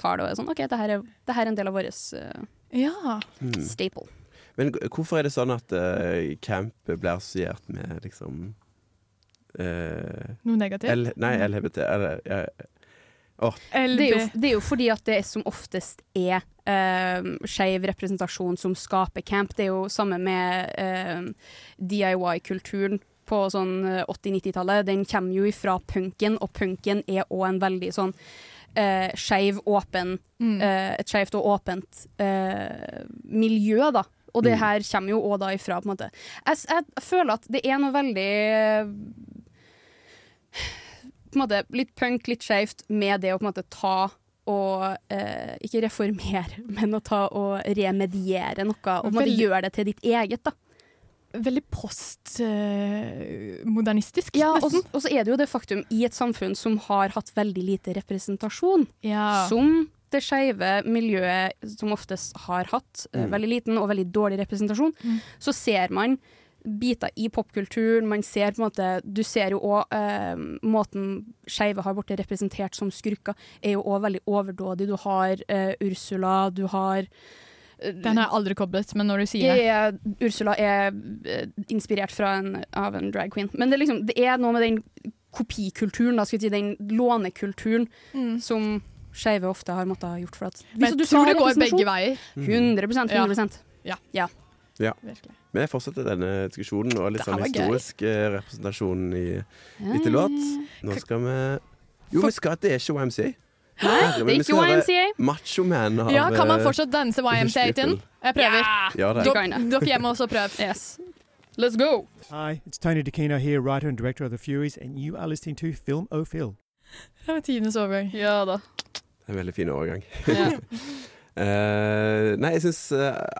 tar det og er sånn OK, det her er, det her er en del av vår uh, Ja. Mm. staple. Men hvorfor er det sånn at uh, camp blir assosiert med liksom Uh, Noe negativt? L, nei, LHBT eller åh, Det er, jo, det er jo fordi at det som oftest er uh, skeiv representasjon som skaper camp. Det er jo samme med uh, DIY-kulturen på sånn eh, 80-90-tallet. Den kommer jo ifra punken, og punken er òg en veldig sånn uh, skeiv, åpen eh, Et skeivt og åpent uh, miljø, da. Og det Mm. her kommer jo òg da ifra, på en måte. Jeg, jeg føler at det er noe veldig eh, på en måte litt punk, litt skeivt med det å på en måte ta og eh, ikke reformere, men å ta og remediere noe. Og på en måte gjøre det til ditt eget, da. Veldig postmodernistisk, Ja, og, nesten. og så er det jo det faktum i et samfunn som har hatt veldig lite representasjon, Ja. som det skeive miljøet som oftest har hatt, eh, Mm. veldig liten og veldig dårlig representasjon, Mm. så ser man biter i popkulturen. Man ser på en måte Du ser jo òg eh, måten skeive har blitt representert som skurker, er jo òg veldig overdådig. Du har eh, Ursula, du har Den har jeg aldri koblet, men når du sier det er, Ursula er eh, inspirert en, av en drag queen. Men det er, liksom, det er noe med den kopikulturen, da, si, den lånekulturen, som skeive ofte har måttet ha gjort. For at, Men jeg du tror det går begge veier. 100% 100% Ja. ja. Ja. Vi fortsetter denne diskusjonen og litt sånn historisk gøy. eh, representasjon i etter låt. Nå skal vi Jo, vi skal, det er ikke YMCA. Men det er ikke YMCA. Macho Man av Ja, kan man eh, fortsatt danse YMCA til den? Jeg prøver. Ja, det. Dere hjemme også prøv. Yes. Let's go! Hi, it's Tony DeCino here, writer and director of The Furies, and you are listening to Film O Det var tidenes overgang. Ja da. Det er en veldig fin overgang. Ja. Eh, nei, jeg syns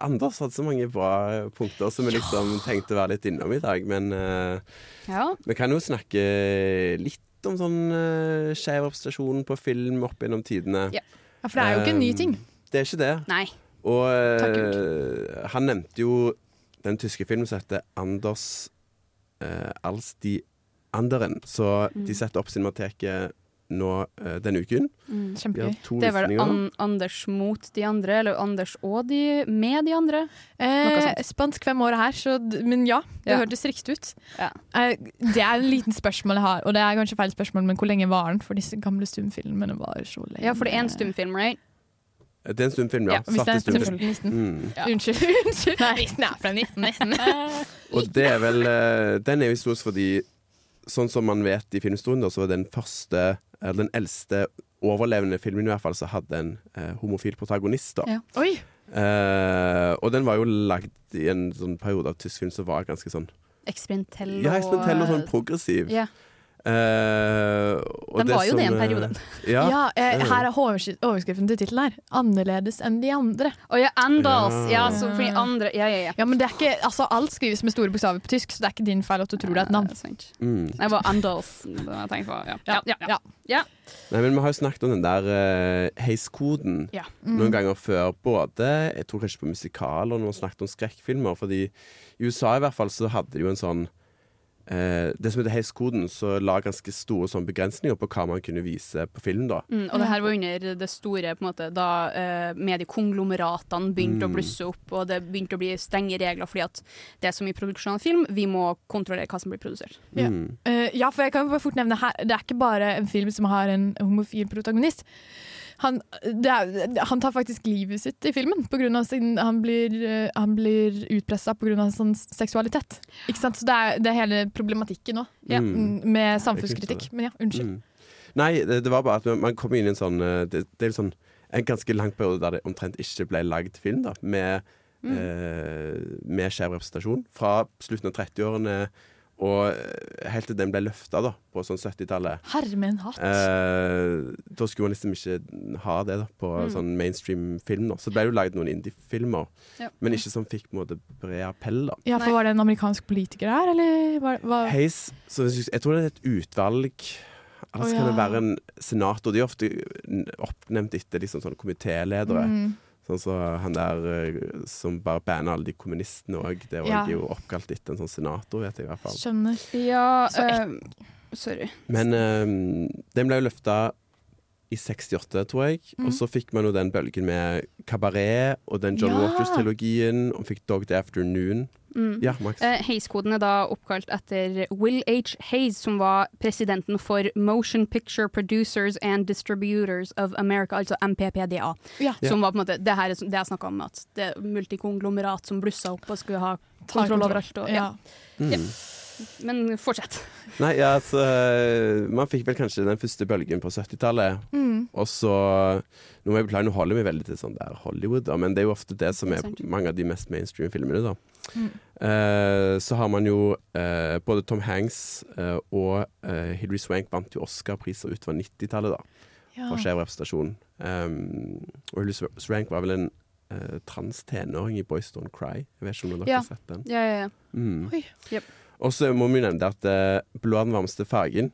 Anders hadde så mange bra punkter som vi liksom tenkte å være litt innom i dag. Men uh, Ja. vi kan jo snakke litt om sånn uh, skeiv representasjon på film opp gjennom tidene. Ja. Ja, for det er jo ikke en ny Eh, ting. Det er ikke det. Nei. Og eh, han nevnte jo den tyske filmen som heter Anders uh, als die Anderen. Så Mm. de setter opp Cinemateket nå uh, denne uken. Mm. Kjempegøy. Det var an Anders mot de andre, eller Anders og de med de andre. Eh, spansk fem år her, så, men ja, det Ja. hørtes riktig ut. Ja. Eh, det er en liten spørsmål jeg har, og det er kanskje feil spørsmål, men hvor lenge var den? For disse gamle stumfilmene var så lenge. Ja, for det er en stumfilm, right? Det er en stumfilm, ja. Ja, Svarte stumfilm. Mm. Ja. Unnskyld. unnskyld. den er fra 1919. Og det er vel eh, Den er jo historisk fordi Sånn som man vet i filmhistorien, så var den første Eller den eldste overlevende filmen i hvert fall som hadde en eh, homofil protagonist. da Ja. Oi! Eh, og den var jo lagd i en sånn periode av tysk film som var ganske sånn Eksperimentell Ja, eksperimentell og sånn progressiv. Ja. Eh, og Den var jo som, det en eh, periode. Ja, Ja, eh, er her er overskri- overskriften til tittelen her. 'Annerledes enn de andre'. Å ja, Andals. Ja. Ja, så fordi andre Ja, ja, ja. Ja, men det er ikke, altså Alt skrives med store bokstaver på tysk, så det er ikke din feil at du tror det er et navn. Mm. Det var Andals jeg tenkte på. Ja. Ja, ja, ja. ja. Nei, men Vi har jo snakket om den der uh, heiskoden Ja. Mm. noen ganger før. Både jeg tror kanskje på musikaler og når vi snakket om skrekkfilmer. Fordi i USA i hvert fall så hadde de jo en sånn Det som heter heiskoden, så la ganske store sånn begrensninger på hva man kunne vise på film. da Mm, og det her var under det store på en måte, da eh, mediekonglomeratene begynte å Mm. blusse opp, og det begynte å bli strenge regler fordi at det er så mye produksjon av film, vi må kontrollere hva som blir produsert. Ja. Mm. Eh, ja, for jeg kan bare fort nevne her Det er ikke bare en film som har en homofil protagonist. Han, det er, han tar faktisk livet sitt i filmen. På grunn av sin, han blir, uh, han blir utpressa pga. sin seksualitet. Ikke sant? Så det er, det er hele problematikken nå, Ja. mm, med samfunnskritikk. Men ja, unnskyld. Mm. Nei, det, det var bare at man- man kom inn i en sånn eh, Det, det er sånn en ganske lang periode der det omtrent ikke ble lagd film, da med, Mm. eh, med skjev representasjon. Fra slutten av 30-årene og eh, helt til den ble løfta på sånn 70-tallet. Herre med en hatt. Eh, da skulle man liksom ikke ha det da, på Mm. sånn mainstream film. Da. Så ble det jo lagd noen indie-filmer, Ja. men ikke som fikk måte bred appell. da Ja, for Var det en amerikansk politiker her, eller var, var Heis, så jeg jeg tror det er et utvalg Ellers oh, ja. kan det være en senator. De er ofte oppnevnt etter liksom komitéledere. Mm. Sånn som han der eh, som bare banner alle de kommunistene òg. Det er Ja. jo oppkalt etter en sånn senator, vet jeg i hvert fall. Skjønner. Ja, Så eh, sorry. Men eh, den ble jo løfta i 68, tror jeg. Mm. Og så fikk man jo den bølgen med Cabaret og den John Ja. Waters-trilogien. Og fikk Dog Day Afternoon. Mm. Ja, Max. Eh, Hayes-koden er da oppkalt etter Will H. Hayes, som var presidenten for Motion Picture Producers and Distributors of America, altså MPPDA. Ja. Som var på en måte det her er som- det jeg snakka om, at det er multikonglomerat som blussa opp og skulle ha kontroll over alt. Og, Ja. Mm. Men fortsett. Nei, altså Man fikk vel kanskje den første bølgen på 70-tallet. Mm. Og så Nå må jeg beklage, nå holder vi veldig til sånn der Hollywood, da, men det er jo ofte det som er mange av de mest mainstream filmene, da. Mm. Eh, så har man jo eh, både Tom Hanks eh, og Hilary Swank vant jo Oscar-priser utover 90-tallet, da. Ja. For skjev representasjon. Um, og Hilary Swank var vel en uh, trans tenåring i Boys Don't Cry. Jeg vet ikke om dere Ja. har sett den? Ja, ja, ja. Mm. Oi. Jep. Og så må vi nevne at uh, Blå er den varmeste fargen.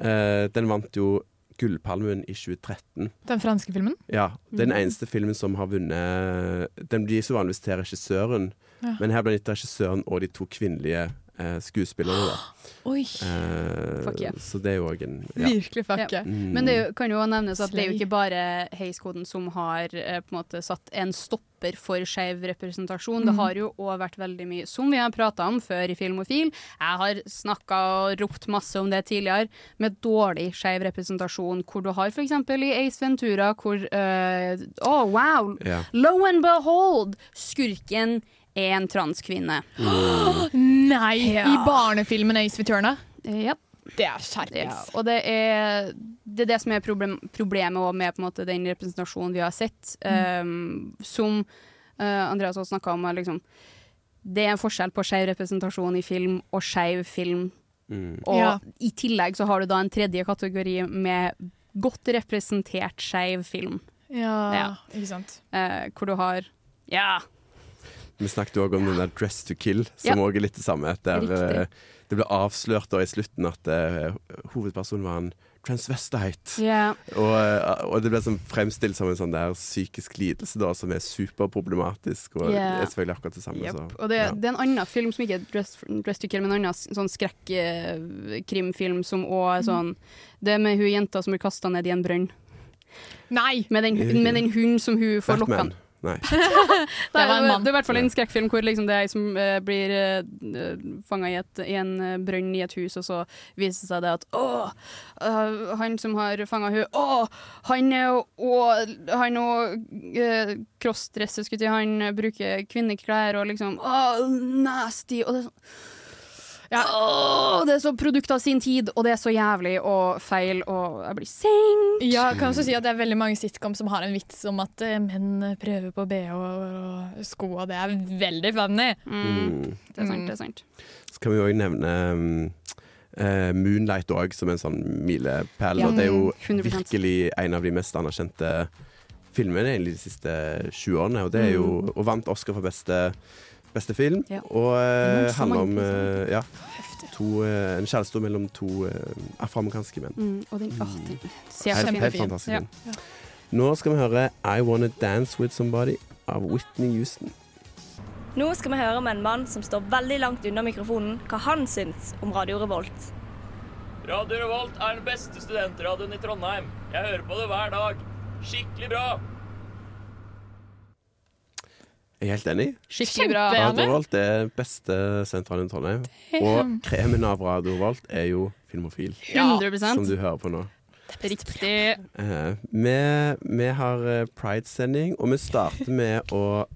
eh, den vant jo Gullpalmen i 2013. Den franske filmen? Ja, den Mhm. eneste filmen som har vunnet Den blir så vanligvis til regissøren, Ja. men her ble den gitt regissøren og de to kvinnelige eh, skuespillerne. Da. Oi. Eh, Fuck yeah. Så det er jo òg en ja. Virkelig fuck yeah. Mm. Men det er jo, kan jo nevnes at det er jo ikke bare Hayes-koden som har eh, på en måte satt en stopper for skeiv representasjon. Det Mhm. har jo òg vært veldig mye, som vi har prata om før i Filmofil. Jeg har snakka og ropt masse om det tidligere, med dårlig skeiv representasjon, hvor du har f.eks. i Ace Ventura, hvor eh, oh, wow! Yeah. Lo and behold! Skurken en transkvinne. Nei! Ja. I barnefilmen Ace Ventura? Ja. Det er skjerpings. Ja, og det er, det er det som er problem, problemet med på en måte, den representasjonen vi har sett. Um, som uh, Andreas også snakka om, liksom Det er en forskjell på skeiv representasjon i film og skeiv film. Mm. Og Ja. i tillegg så har du da en tredje kategori med godt representert skeiv film. Ja, Ja. ikke sant. Uh, hvor du har Ja! Vi snakket òg om den der 'Dress to Kill', som Ja. òg er litt det samme. Der eh, det ble avslørt da i slutten at uh, hovedpersonen var en transvestite. Ja. Og, eh, og det ble sånn fremstilt som en sånn der psykisk lidelse da, som er superproblematisk. Og Ja. det er selvfølgelig akkurat det samme. Yep. Så, Og det, ja. det er en annen film som ikke er Dress, Dress to Kill, men en annen sånn skrekkrimfilm som òg er sånn Det er med hun jenta som blir kasta ned i en brønn. Nei! Med den, med den hunden som hun får Batman. Nei. Det, var en mann. det er i hvert fall en skrekkfilm hvor liksom det er ei som uh, blir uh, fanga i, et- i en eh, brønn i et hus, og så viser det seg det at å, eh, han som har fanga hun å, han er jo og han og uh, crossdresser, skulle jeg si, han eh, bruker kvinneklær og liksom å, nasty. Og det er sånn Åh, det er så produkt av sin tid, og det er så jævlig og feil, og jeg blir senkt. Ja, kan også si at det er veldig mange sitcom som har en vits om at eh, menn prøver på BH og, sko, og det er veldig funny. Mm. Det er sant, det er sant. Så kan vi òg nevne um, eh, Moonlight òg, som en sånn milepæl. Ja, og det er jo 100%. virkelig en av de mest anerkjente filmene de siste 20 årene. Og, det er jo, Mm. og vant Oscar for beste, beste film. Ja. Og så handler om eh, ja, to, uh, en kjæreste mellom to afroamerikanske menn. Mm, og den, åh, den ser så Helt, helt ut. fantastisk. Ja. film. Nå skal vi høre I Wanna Dance With Somebody av Whitney Houston. Nå skal vi høre med en mann som står veldig langt unna mikrofonen, hva han syns om Radio Revolt. Radio Revolt er den beste studentradioen i Trondheim. Jeg hører på det hver dag. Skikkelig bra. Jeg er helt enig. Skikkelig bra. Radiovolt er beste sentralen i Trondheim. Og kremen av Radiovolt er jo Filmofil. Ja. 100%. Som du hører på nå. Riktig. Eh, vi, vi har eh, Pride-sending, og vi starter med å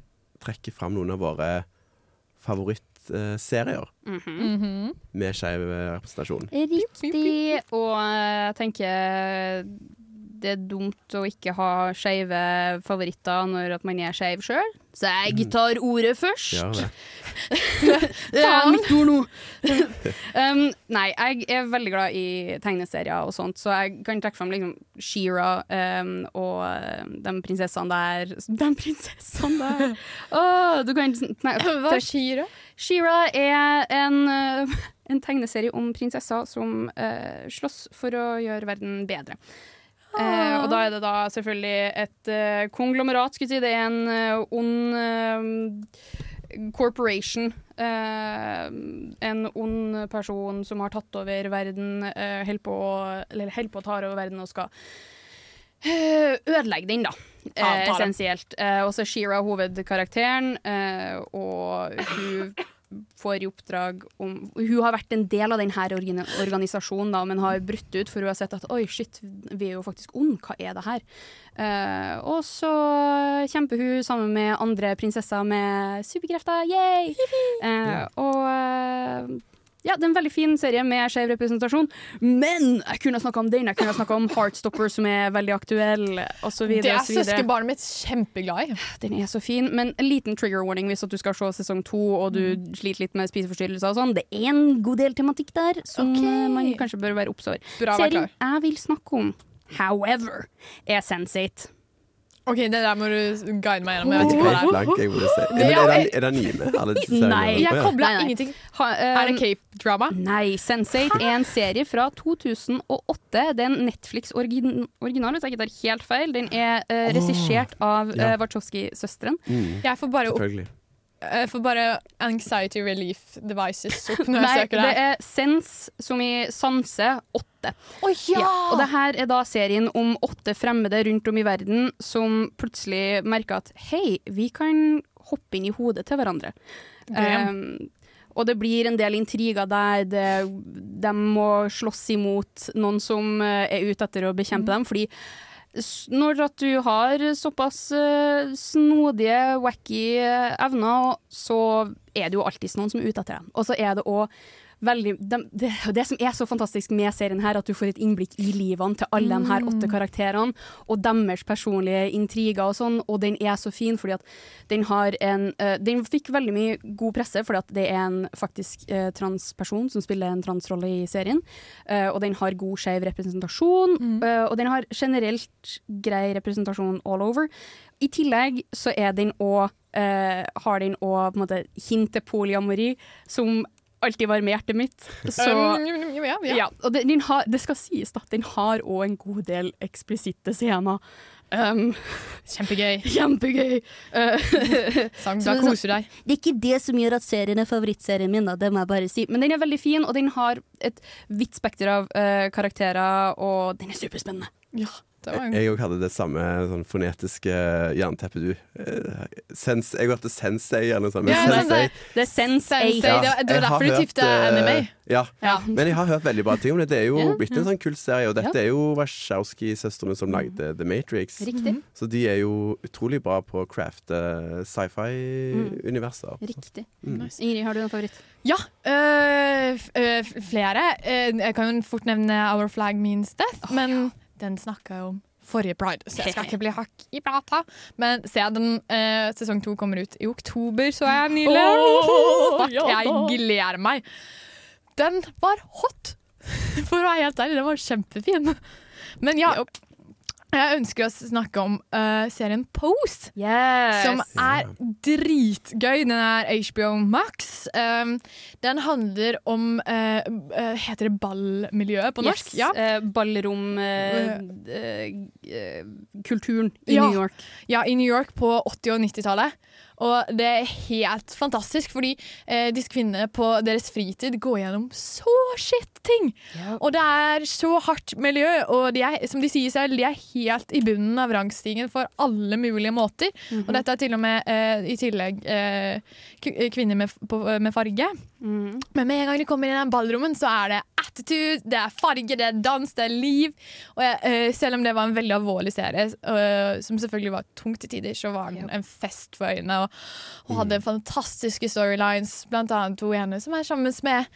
trekke fram noen av våre favorittserier Mhm. med skeiv representasjon. Riktig. Og jeg tenker det er dumt å ikke ha skeive favoritter når at man er skeiv sjøl. Så jeg tar ordet først. Ja, det. Det er mitt ord nå! um, nei, jeg er veldig glad i tegneserier og sånt, så jeg kan trekke fram liksom She-Ra um, og um, de prinsessene der De prinsessene der! Åh, du kan nei, Hva er She-Ra? She-Ra er en, uh, en tegneserie om prinsesser som uh, slåss for å gjøre verden bedre. Eh, og da er det da selvfølgelig et eh, konglomerat, skulle jeg si. Det er en eh, ond eh, corporation. eh, en ond person som har tatt over verden, eh, holder på, på å ta over verden og skal eh, ødelegger den, da. Essensielt. Eh, og så er Shira hovedkarakteren, eh, og hun får i oppdrag om Hun har vært en del av denne organisasjonen, da, men har brutt ut, for hun har sett at oi, shit, vi er jo faktisk onde, hva er det her? Uh, og så kjemper hun sammen med andre prinsesser med superkrefter, yay! Uh, og eh, ja, det er en veldig fin serie med skjev representasjon, men jeg kunne snakka om den. Jeg kunne snakka om Heartstopper, som er veldig aktuell, osv. Det er søskenbarnet mitt kjempeglad i. Den er så fin, men en liten trigger warning hvis du skal se sesong to og du Mm. sliter litt med spiseforstyrrelser og sånn. Det er en god del tematikk der som Ok. eh, man kanskje bør være obs over. Serien jeg vil snakke om, however, er Sense8. OK, det der må du guide meg gjennom. Jeg vet ikke hva det er. blank, jeg burde si. Men er det, er det anime? Alle? Nei. Jeg kobla ingenting. Ha, Er det um, cape-drama? Nei, Sense8 er en serie fra 2008. Det er en Netflix-original, hvis jeg ikke tar helt feil. Den er uh, regissert av uh, Wachowski-søsteren. Mm. Jeg får bare, opp. Jeg får bare anxiety relief devices opp når jeg Nei, søker det det. er Sense, som i sanse, åtte. Oh, ja! Og det her er da serien om åtte fremmede rundt om i verden som plutselig merker at hei, vi kan hoppe inn i hodet til hverandre. Um, og det blir en del intriger der det, de må slåss imot noen som eh, er ute etter å bekjempe dem, fordi når at du har såpass eh, snodige, wacky eh, evner, så er det jo alltid noen som er ute etter dem. Og så er det òg veldig de, det, det som er så fantastisk med serien her, at du får et innblikk i livene til alle de her åtte karakterene, og deres personlige intriger og sånn, og den er så fin fordi at den har en uh, Den fikk veldig mye god presse fordi at det er en faktisk uh, transperson som spiller en transrolle i serien, uh, og den har god skeiv representasjon, eh, og den har generelt grei representasjon all over. I tillegg så er den òg har den òg hint til polyamori, som alltid varme hjertet mitt. Så Um, ja, ja. ja, og det, den har, det skal sies at den har òg en god del eksplisitte scener. Um, Kjempegøy. Kjempegøy. Uh, Sang, da er koser du deg. Det er ikke det som gjør at serien er favorittserien min, da, det må jeg bare si. Men den er veldig fin, og den har et vidt spekter av uh, karakterer, og den er superspennende. Ja, en Jeg òg hadde det samme sånn fonetiske jernteppet du. Eh, Sens, jeg hørte Sensei eller noe sånt. Ja, Sensei det- Det er Sensei, Ja, det var- derfor du tipte eh, anime. Ja. Ja. Men jeg har hørt veldig bra ting om det. Det er jo Ja, blitt en sånn kul serie, og dette Ja. er jo Wachowski-søstrene som lagde The Matrix. Riktig. Så de er jo utrolig bra på å crafte sci-fi-universer. Riktig. Mm. Ingrid, har du en favoritt? Ja, øh, øh, flere. Øh, jeg kan jo fort nevne Our Flag Means Death, men den snakka jeg om forrige pride, så jeg skal ikke bli hakk i plata. Men se den eh, sesong to kommer ut i oktober, så er jeg nylig. Oh, Fuck, ja jeg gleder meg. Den var hot, for å være helt ærlig. Den var kjempefin. Men ja, jeg ønsker å snakke om uh, serien Pose. Yes. Som er dritgøy. Den er HBO Max. Um, den handler om uh, uh, Heter det ballmiljøet på norsk? Yes. Ja. Ballrom eh, eh, eh, Kulturen i Ja. New York. Ja, i New York på 80- og 90-tallet. Og det er helt fantastisk, fordi eh, disse kvinnene på deres fritid går gjennom så skitt ting. Og det er så hardt miljø, og de er, som de sier selv, de er helt i bunnen av rangstigen for alle mulige måter. Og dette er til og med eh, i tillegg eh, kvinner med, på, med farge. Men med en gang de kommer inn i den ballrommen, så er det attitude, det er farge, det er dans, det er liv. Og jeg, eh, selv om det var en veldig alvorlig serie, eh, som selvfølgelig var tungt til tider, så var den en fest for øynene. Og, og hadde fantastiske storylines, blant annet hun ene som er sammen med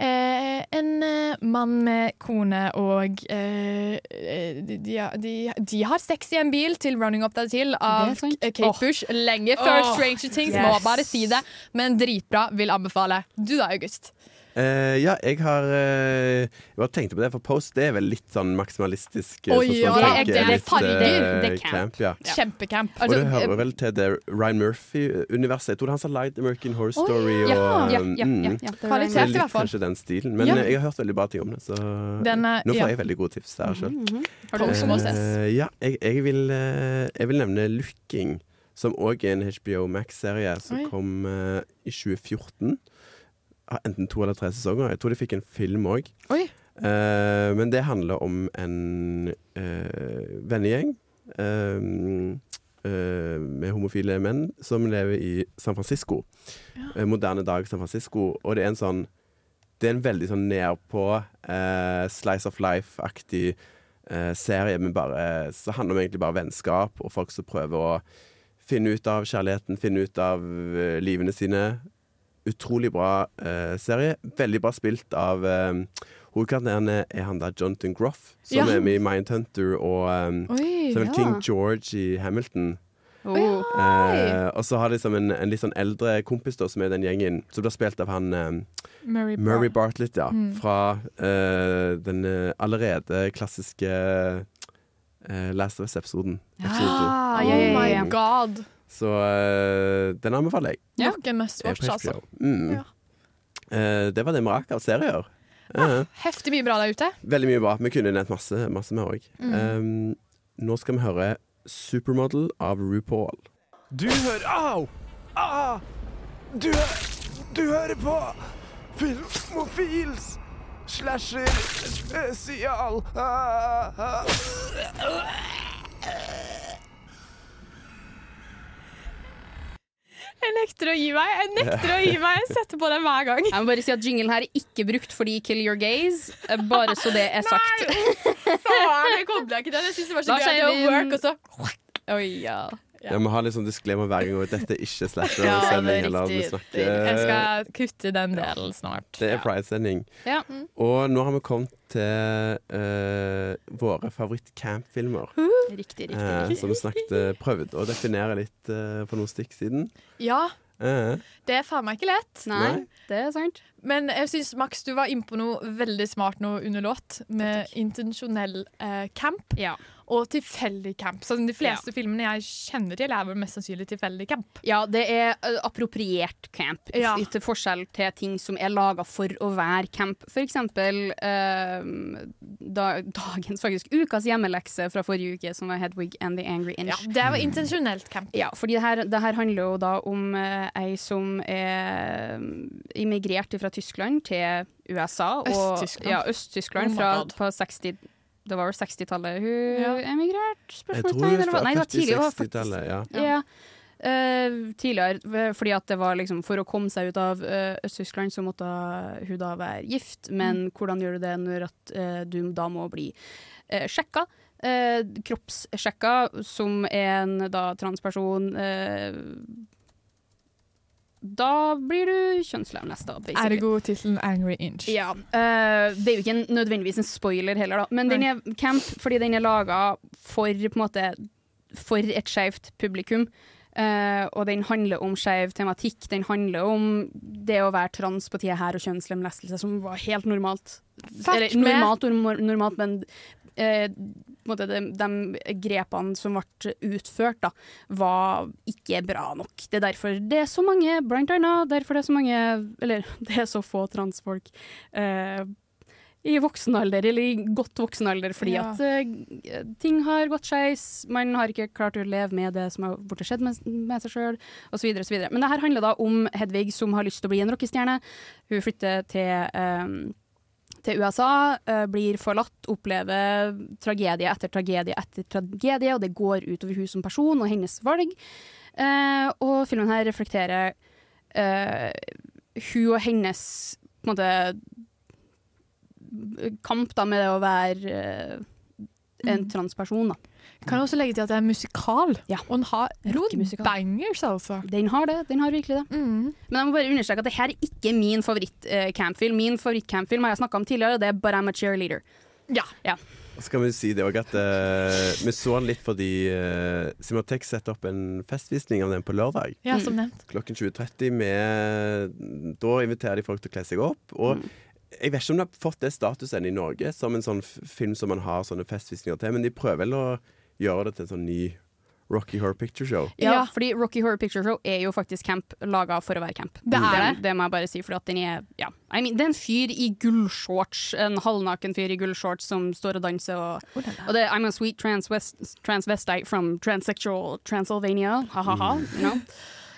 eh, en eh, mann med kone, og eh, eh, de, de, de, har sex i en bil til 'Running Up That Hill' av Kate oh. Bush. Lenge før oh. Stranger Things, Yes. må bare si det. Men dritbra, vil anbefale. Du da, August? Eh, ja, jeg har uh, Jeg bare tenkte på det, for Post det er vel litt sånn maksimalistisk. Uh, Oi, sånn ja, det er- det er farger. eh, Det er camp. ja. Kjempecamp. og det hører vel til det Ryan Murphy-universet. Jeg tror det er han som har lagd American Horror Story. Story. ja. og, Ja, ja, ja, mm, ja, Kvalitet, det er i hvert litt fall. kanskje den stilen. Men Ja. eh, jeg har hørt veldig bra ting om det, så Den er- nå får ja. jeg veldig gode tips der sjøl. Mhm. Har du også må ses? ja, jeg, jeg, vil, eh, jeg vil nevne Looking, som òg er en HBO Max-serie som Oi. kom eh, i 2014. Har enten to eller tre sesonger. Jeg tror de fikk en film òg. Oi. Eh, men det handler om en uh, vennegjeng eh, med homofile menn som lever i San Francisco. Eh, moderne dag San Francisco. Og det er en sånn Det er en veldig sånn nedpå uh, slice of life-aktig serie, men bare Så handler det egentlig bare om vennskap og folk som prøver å finne ut av kjærligheten, finne ut av livene sine. Utrolig bra eh, serie. Veldig bra spilt av eh, Hovedkarakteren er- han der Jonathan Groff, som Ja. er med i Mindhunter og um, Oi, som er ja. King George i Hamilton. Oh. Eh, og så har de liksom en, en litt sånn eldre kompis da, som er den gjengen, som blir spilt av han um, Murray Bar- Murray Bartlett, ja. Mm. Fra uh, den allerede klassiske uh, Last of Us-episoden. Ah, ja, oh my god. Så uh, den anbefaler jeg. Ja, en must watch, altså. Mm. Ja. Uh, det var det vi rakk av serier. Eh, Heftig mye bra der ute. Veldig mye bra. Vi kunne nevnt masse, masse mer òg. Mm. nå skal vi høre Supermodel av RuPaul. Du hører Au! Ah! Du, du hører på Filmofils slasher spesial. Ah, ah. Jeg nekter å gi meg. Jeg nekter å gi meg. Jeg setter på den hver gang. Jeg må bare si at jinglen her er ikke brukt fordi Kill Your Gaze, eh, bare så det er sagt. Faen, jeg kobla ikke den. Jeg syns det var så gøy. sier Det var work, og så Oi, ja. Ja. vi har litt sånn disclaimer hver gang. Og dette er ikke slasher-sending. ja, eller vi riktig. Jeg skal kutte den delen snart. Det er Pride-sending. Ja. Og nå har vi kommet til uh, våre favoritt-campfilmer. Riktig, riktig. Eh, riktig. som vi snakket, prøvd prøvde å definere litt eh, for noen stikk siden. Ja, Eh, det er faen meg ikke lett. Nei, det er sant. Men jeg syns Max, du var inne på noe veldig smart nå under låt, med intensjonell eh, camp Ja. og tilfeldig camp. Så de fleste filmene jeg kjenner til, er vel mest sannsynlig tilfeldig camp. Ja, det er uh, appropriert camp, Ja. til forskjell til ting som er laga for å være camp. For eksempel uh, da, dagens, faktisk ukas hjemmelekse fra forrige uke, som var Hedwig and the Angry Inch. Ja, det var intensjonelt camp. Ja, fordi det her, det her handler jo da om uh, ei som er mm, immigrert fra Tyskland til USA. Og, Øst-Tyskland. Ja, Øst-Tyskland Oh fra på 60 Det var vel 60-tallet hun Ja. emigrerte? Spørsmålstegn? Nei, det var tidlig. det var faktisk- 50-60-tallet. Ja. ja. Uh, tidligere, fordi at det var liksom For å komme seg ut av uh, Øst-Tyskland, så måtte hun da være gift. Men hvordan gjør du det når at uh, du da må bli uh, sjekka? Uh, kroppssjekka, som en da transperson eh, Da blir du kjønnslemlesta. Ergo tittelen 'Angry Inch'. Ja. Uh, det er jo ikke en, nødvendigvis en spoiler heller, da. Men den er camp fordi den er laga for, for et skeivt publikum. Uh, og den handler om skeiv tematikk. Den handler om det å være trans på tida her og kjønnslemlestelse, som var helt normalt. Eller normalt normalt, men eh, de, de grepene som ble utført, da, var ikke bra nok. Det er derfor det er så mange, blant annet derfor det er så mange Eller det er så få transfolk eh, i voksen alder, eller i godt voksen alder, fordi Ja. at eh, ting har gått skeis, man har ikke klart å leve med det som har borte skjedd med, med seg sjøl, osv. Men det her handler da om Hedvig som har lyst til å bli en rockestjerne. Hun flytter til eh, til USA, eh, blir forlatt, opplever tragedie etter tragedie etter tragedie, og det går utover hun som person og hennes valg. Eh, og filmen her reflekterer eh, hun og hennes måte, kamp da, med det å være en transperson. Da. Kan også legge til at det er musikal, og den har noen Rockemusikal. bangers, altså. Den har det, den har virkelig det. Mm. Men jeg må bare understreke at det her er ikke min favoritt-campfilm. min favoritt-campfilm har jeg snakka om tidligere, og det er But I'm a Cheerleader. Ja. Så kan vi si det også at uh, vi så den litt fordi uh, Cinematech setter opp en festvisning av den på lørdag. Ja, som nevnt. Klokken 20.30. med- Da inviterer de folk til å kle seg opp. Og jeg vet ikke om de har fått det statusen i Norge som en sånn film som man har sånne festvisninger til, men de prøver vel å gjøre det til en sånn ny Rocky Horror Picture Show. Ja, fordi Rocky Horror Picture Show er jo faktisk camp laga for å være camp. Det er det. Det må jeg bare si, for den er ja. I mean, Det er en fyr i gullshorts, en halvnaken fyr i gullshorts som står og danser. Og, og det er I'm a sweet transvest, transvestite from transsexual Transylvania. Ha-ha-ha. Mm. You know?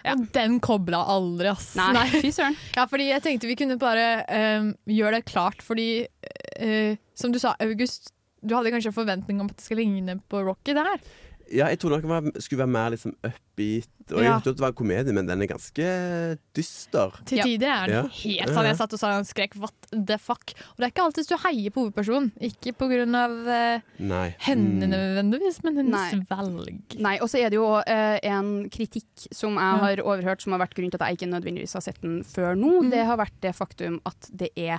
Og den kobla aldri, ass. Nei, fy søren. Ja, fordi jeg tenkte vi kunne bare um, gjøre det klart, fordi uh, Som du sa, August, du hadde kanskje en forventning om at det skal ligne på Rocky, det her. Ja, jeg trodde den skulle være mer liksom upbeat. Og jeg Ja. at det var en komedie, men den er ganske dyster. Til tider er den Ja. helt sånn. Jeg satt og sa en skrek 'what the fuck'. Og det er ikke alltid du heier på hovedpersonen. Ikke på grunn av eh, Nei. henne Mm. nødvendigvis, men hennes Nei. valg. Nei, og så er det jo uh, en kritikk som jeg har overhørt, som har vært grunnen til at jeg ikke nødvendigvis har sett den før nå. Det har vært det faktum at det er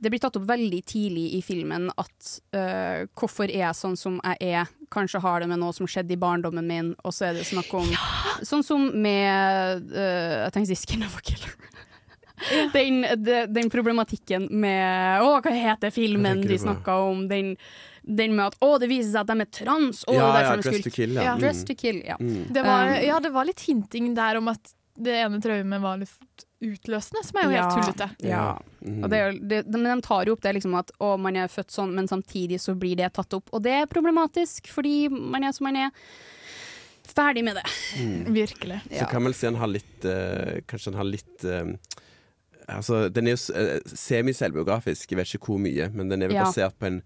det blir tatt opp veldig tidlig i filmen at uh, hvorfor er jeg sånn som jeg er? Kanskje har det med noe som skjedde i barndommen min, og så er det snakk om Sånn som med uh, Jeg tenkte å si Skin of a Killer. Den, de- den problematikken med Å, hva heter filmen de snakka om? Den, den med at å, det viser seg at de er trans! Å, Ja, det er ja, Dress to Kill, ja. Mm. Dress to Kill, ja. Det var, Um, ja, det var litt hinting der om at det ene traumet var litt utløsende, som er jo helt tullete. Ja. Mm. Og det er, det, de- men de tar jo opp det liksom at å, man er født sånn, men samtidig så blir det tatt opp. Og det er problematisk, fordi man er som man er. Ferdig med det. Mm. Virkelig. Så kan vel si han har litt uh, Kanskje han har litt uh, Altså, den er jo eh, semi-selvbiografisk, jeg vet ikke hvor mye, men den er vel Ja. basert på en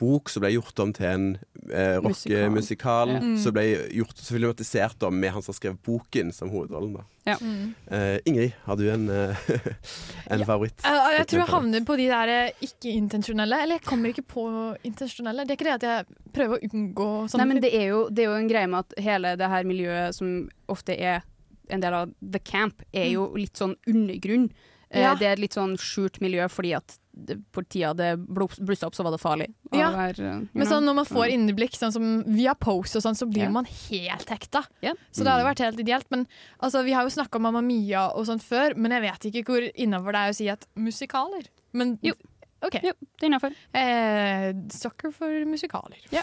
bok som ble gjort om til en eh, rockemusikal. Ja. Mm. Som ble gjort så filmatisert om med han som har skrevet boken som hovedrollen. da. Ja. Mm. Eh, Ingrid, har du en, eh, en favoritt? Eh, jeg tror jeg havner på de der eh, ikke-intensjonelle. Eller jeg kommer ikke på intensjonelle. Det er ikke det at jeg prøver å unngå sånne Nei, men det er, jo, det er jo en greie med at hele det her miljøet som ofte er en del av the camp, er jo litt sånn undergrunn. Eh, Ja. Det er et litt sånn skjult miljø fordi at det, på tida det blo- blussa opp, så var det farlig. Ja. Det var, uh, Men sånn, når man får innblikk sånn som via Pose og sånn, så blir yeah. man helt hekta. Yeah. Så det hadde vært helt ideelt. Men altså, vi har jo snakka om Mamma Mia og sånt før, men jeg vet ikke hvor innafor det er å si at musikaler. Men Jo. OK. Jo, det er innafor. Eh, sucker for musikaler. Ja.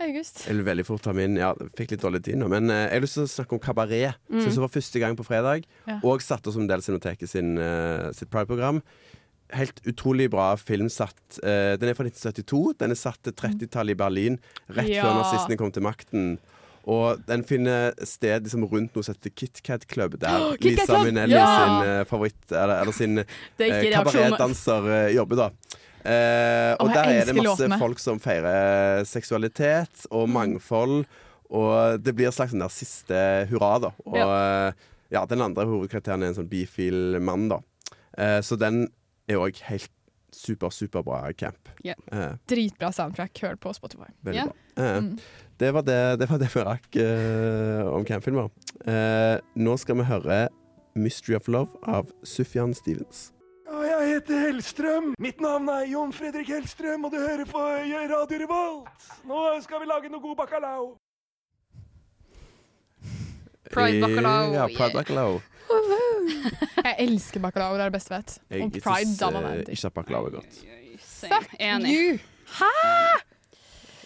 August. Jeg vil veldig fort ta min Ja, fikk litt dårlig tid nå, men eh, jeg har lyst til å snakke om kabaret. Mm. Som var første gang på fredag, Ja. og satt oss som del av Cinemateket sin, eh, sitt Pride-program. Helt utrolig bra film satt uh, Den er fra 1972. Den er satt til 30-tallet i Berlin, rett Ja. før nazistene kom til makten. Og den finner sted liksom, rundt noe som heter KitKat Club, der oh, Kit Lisa Minelli Minnelli Ja! sin uh, favoritt, eller, eller sin eh, kabaretdanser jobber, da. Og oh, der er det masse låtene. folk som feirer seksualitet og Mm. mangfold. Og det blir et slags der siste hurra, da. Og ja. ja, den andre hovedkarakteren er en sånn bifil mann, da. Så den er òg helt super, superbra camp. Yeah. Eh, Dritbra soundtrack. Hør på Spotify. veldig Ja. bra. Eh, Mm. det, var det, det var det vi rakk eh, om campfilmer. Eh, nå skal vi høre 'Mystery of Love' av Sufjan Stevens. Og jeg heter Hellstrøm. Mitt navn er Jon Fredrik Hellstrøm, og du hører på Radio Revolt. Nå skal vi lage noe god bacalao. Pride bacalao, Ja, yeah. Pride bacalao. Jeg elsker bacalao. Det er det beste jeg vet. Jeg Og pride, da eh, var ikke at bacalao er godt. Fuck Enig. you! Hæ?!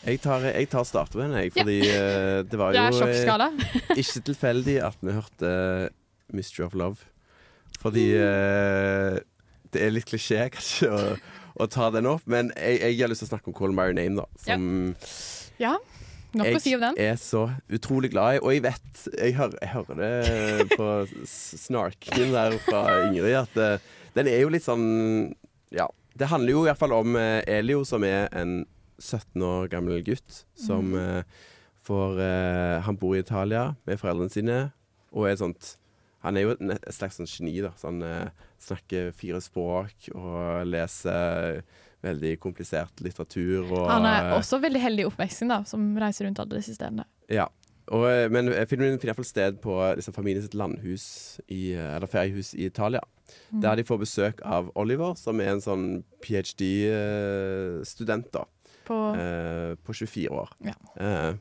Jeg tar, jeg tar startveien, med den, jeg, fordi eh, det var Det jo er sjokkskala. eh, ikke tilfeldig at vi hørte eh, 'Mystery of Love'. Fordi eh, det er litt klisjé kanskje å, å ta den opp, men jeg, jeg har lyst til å snakke om 'Call My Name', da. Som Ja. Nok å si om den. jeg er så utrolig glad i. Og jeg vet, jeg hører, jeg hører det på snarken der fra Ingrid, at uh, den er jo litt sånn Ja. Det handler jo i hvert fall om uh, Elio, som er en 17 år gammel gutt som eh, får Han bor i Italia med foreldrene sine og er sånt Han er jo et, slags sånn geni, da. Så han snakker fire språk og leser veldig komplisert litteratur. Og, Han er eh, også veldig heldig i oppveksten, da, som reiser rundt alle disse stedene. ja. Og, eh, men eh, filmen finner iallfall sted på liksom, familien sitt landhus, i, eller feriehus i Italia. Mm. Der de får besøk av Oliver, som er en sånn ph.d.-student, da. På Eh, på 24 år. Ja. Eh,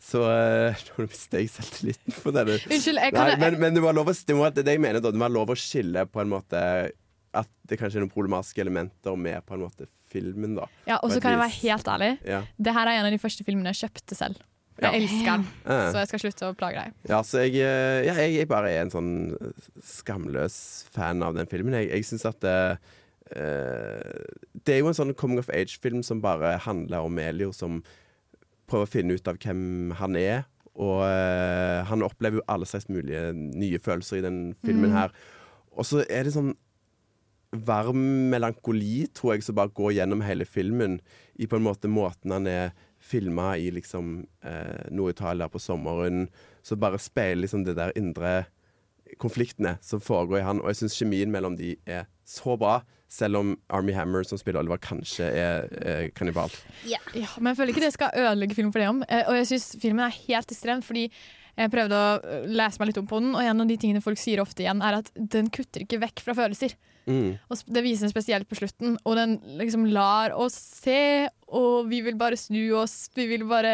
så eh, Nå mistet jeg selvtilliten på denne. Unnskyld, jeg kan- Nei, men, men det, var lov å, det, må, det det jeg mener, da. Det må være lov å skille på en måte At det kanskje er noen problematiske elementer med på en måte filmen, da. Ja, Og så kan jeg være helt ærlig. Ja. Det her er en av de første filmene jeg kjøpte selv. Jeg Ja. elsker den, så jeg skal slutte å plage deg. Ja, så jeg, eh, ja, jeg, jeg bare er en sånn skamløs fan av den filmen. Jeg, jeg syns at det, uh, det er jo en sånn coming of age-film som bare handler om Elio som prøver å finne ut av hvem han er. Og uh, han opplever jo alle slags mulige nye følelser i den filmen Mm. her. Og så er det sånn varm melankoli, tror jeg, som bare går gjennom hele filmen. I på en måte måten han er filma i liksom eh, Nord-Italia på sommeren. Så bare speiler liksom det der indre konfliktene som foregår i han. Og jeg syns kjemien mellom de er så bra, selv om Army Hammer, som spiller Oliver, kanskje er er kannibal. Ja. men jeg føler ikke det skal ødelegge filmen for det om. Eh, Og jeg syns filmen er helt ekstrem, fordi jeg prøvde å eh, lese meg litt om på den, og en av de tingene folk sier ofte igjen, er at den kutter ikke vekk fra følelser. Mm. Og det viser seg spesielt på slutten, og den liksom lar oss se, og vi vil bare snu oss. Vi vil bare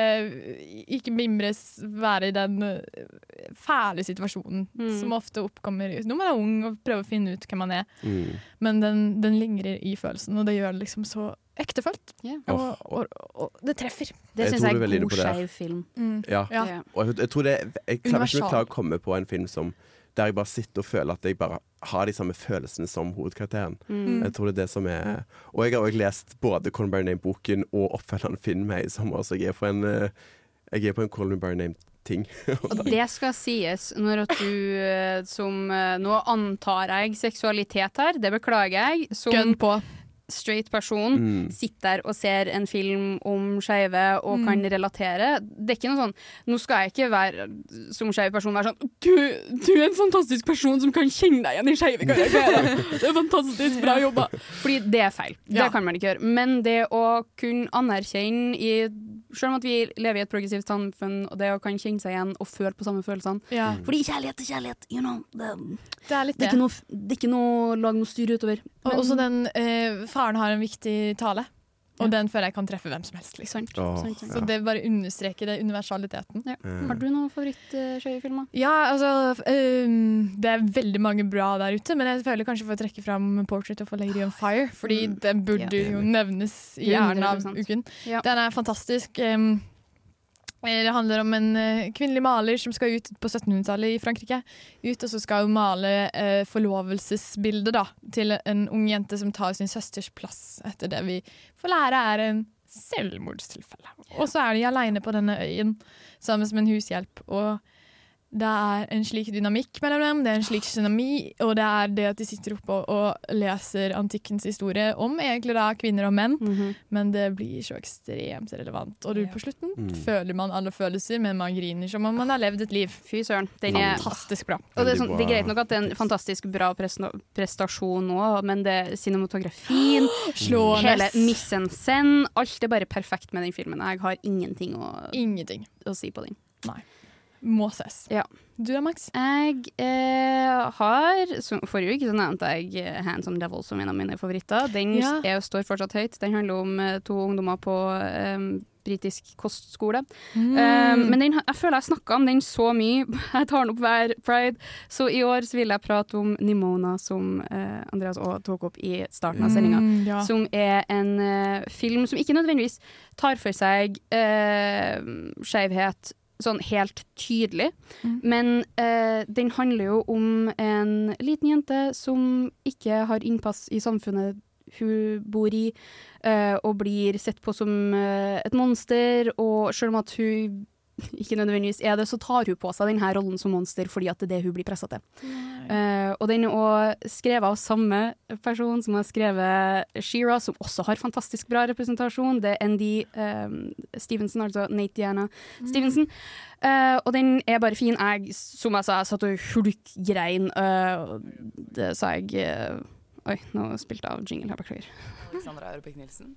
ikke mimres, være i den eh, fæle situasjonen Mm. som ofte oppkommer når man er ung og prøver å finne ut hvem man er. Mm. Men den, den lingrer i følelsen, og det gjør det liksom så ektefølt. Og, og, og det treffer. Det syns jeg, jeg er en god skeiv film. Mm. Ja. Ja. Og jeg, jeg tror det Jeg klarer ikke å komme på en film som der jeg bare sitter og føler at jeg bare har de samme følelsene som hovedkarakteren. Mm. Jeg tror det er det som er Og jeg har også lest både Colin Barry Name-boken og oppfølgeren Finn meg i sommer, så jeg er på en eh, Jeg er på en Colin Barry Name-ting. Og det skal sies når at du eh, som eh, Nå antar jeg seksualitet her, det beklager jeg. Som Gønn på. Straight person Mm. sitter der og ser en film om skeive og Mm. kan relatere. Det er ikke noe sånn Nå skal jeg ikke være som skeiv person være sånn du, du er en fantastisk person som kan kjenne deg igjen i skeive karakterer. Det er fantastisk bra jobba. Fordi det er feil. Det Ja. kan man ikke gjøre. Men det å kunne anerkjenne i Selv om at vi lever i et progressivt samfunn, og det å kan kjenne seg igjen og føle på samme følelsene Ja. Fordi kjærlighet er kjærlighet, you know. Det, Det er litt det er ikke noe, det er ikke noe lag noe styr utover. Og også den eh, Faren har en viktig tale, og den føler jeg kan treffe hvem som helst. Liksom. Sant. Så det bare understreker det universaliteten. Ja. Mm. Har du noen favoritt-skeive-filmer? Ja, altså um, Det er veldig mange bra der ute, men jeg føler kanskje for å trekke fram 'Portrait of a Lady on Fire', fordi Mm. den burde Ja. jo nevnes i hjernen av uken. Ja. Den er fantastisk. øhm, det handler om en eh, kvinnelig maler som skal ut på 1700-tallet i Frankrike. Ut og så skal hun male eh, forlovelsesbildet da, til en ung jente som tar sin søsters plass, etter det vi får lære er en selvmordstilfelle. Og så er de aleine på denne øyen sammen med en hushjelp. og det er en slik dynamikk mellom dem, det er en slik tsunami, og det er det at de sitter oppe og, og leser antikkens historie om egentlig da kvinner og menn, Mhm. men det blir så ekstremt relevant. Og du, på slutten Mm. føler man alle følelser, men man griner som om man har levd et liv. Fy søren. Den er Fantastisk bra. Og det, er sånn, det er greit nok at det er en fantastisk bra prestasjon nå, men det er cinematografien, Slående. hele missen alt er bare perfekt med den filmen. Jeg har ingenting å, Ingenting. å si på den. Nei. Må ses. Ja. Du da, Max? Jeg eh, har som, Forrige uke så nevnte jeg eh, Handsome Devil som en av mine favoritter. Den Ja. er, står fortsatt høyt. Den handler om eh, to ungdommer på um, britisk kostskole. Mm. Um, men den, jeg føler jeg snakka om den så mye. Jeg tar den opp hver pride. Så i år så vil jeg prate om Nimona, som uh, Andreas òg tok opp i starten av sendinga. Mm, ja. Som er en uh, film som ikke nødvendigvis tar for seg uh, skeivhet sånn helt tydelig. Mm. Men eh, den handler jo om en liten jente som ikke har innpass i samfunnet hun bor i, eh, og blir sett på som eh, et monster. Og selv om at hun ikke nødvendigvis er det, så tar hun på seg denne rollen som monster fordi at det er det hun blir pressa til. Uh, og den er også skrevet av samme person som har skrevet Shira, som også har fantastisk bra representasjon. Det er ND um, Stevenson, altså Nate Diana Stevenson. Uh, og den er bare fin. Jeg, som jeg sa, jeg satt og hulkgrein. Uh, det sa jeg eh, Oi, nå spilte jeg av jingle her, beklager. Alexandra Aurebekk Nilsen.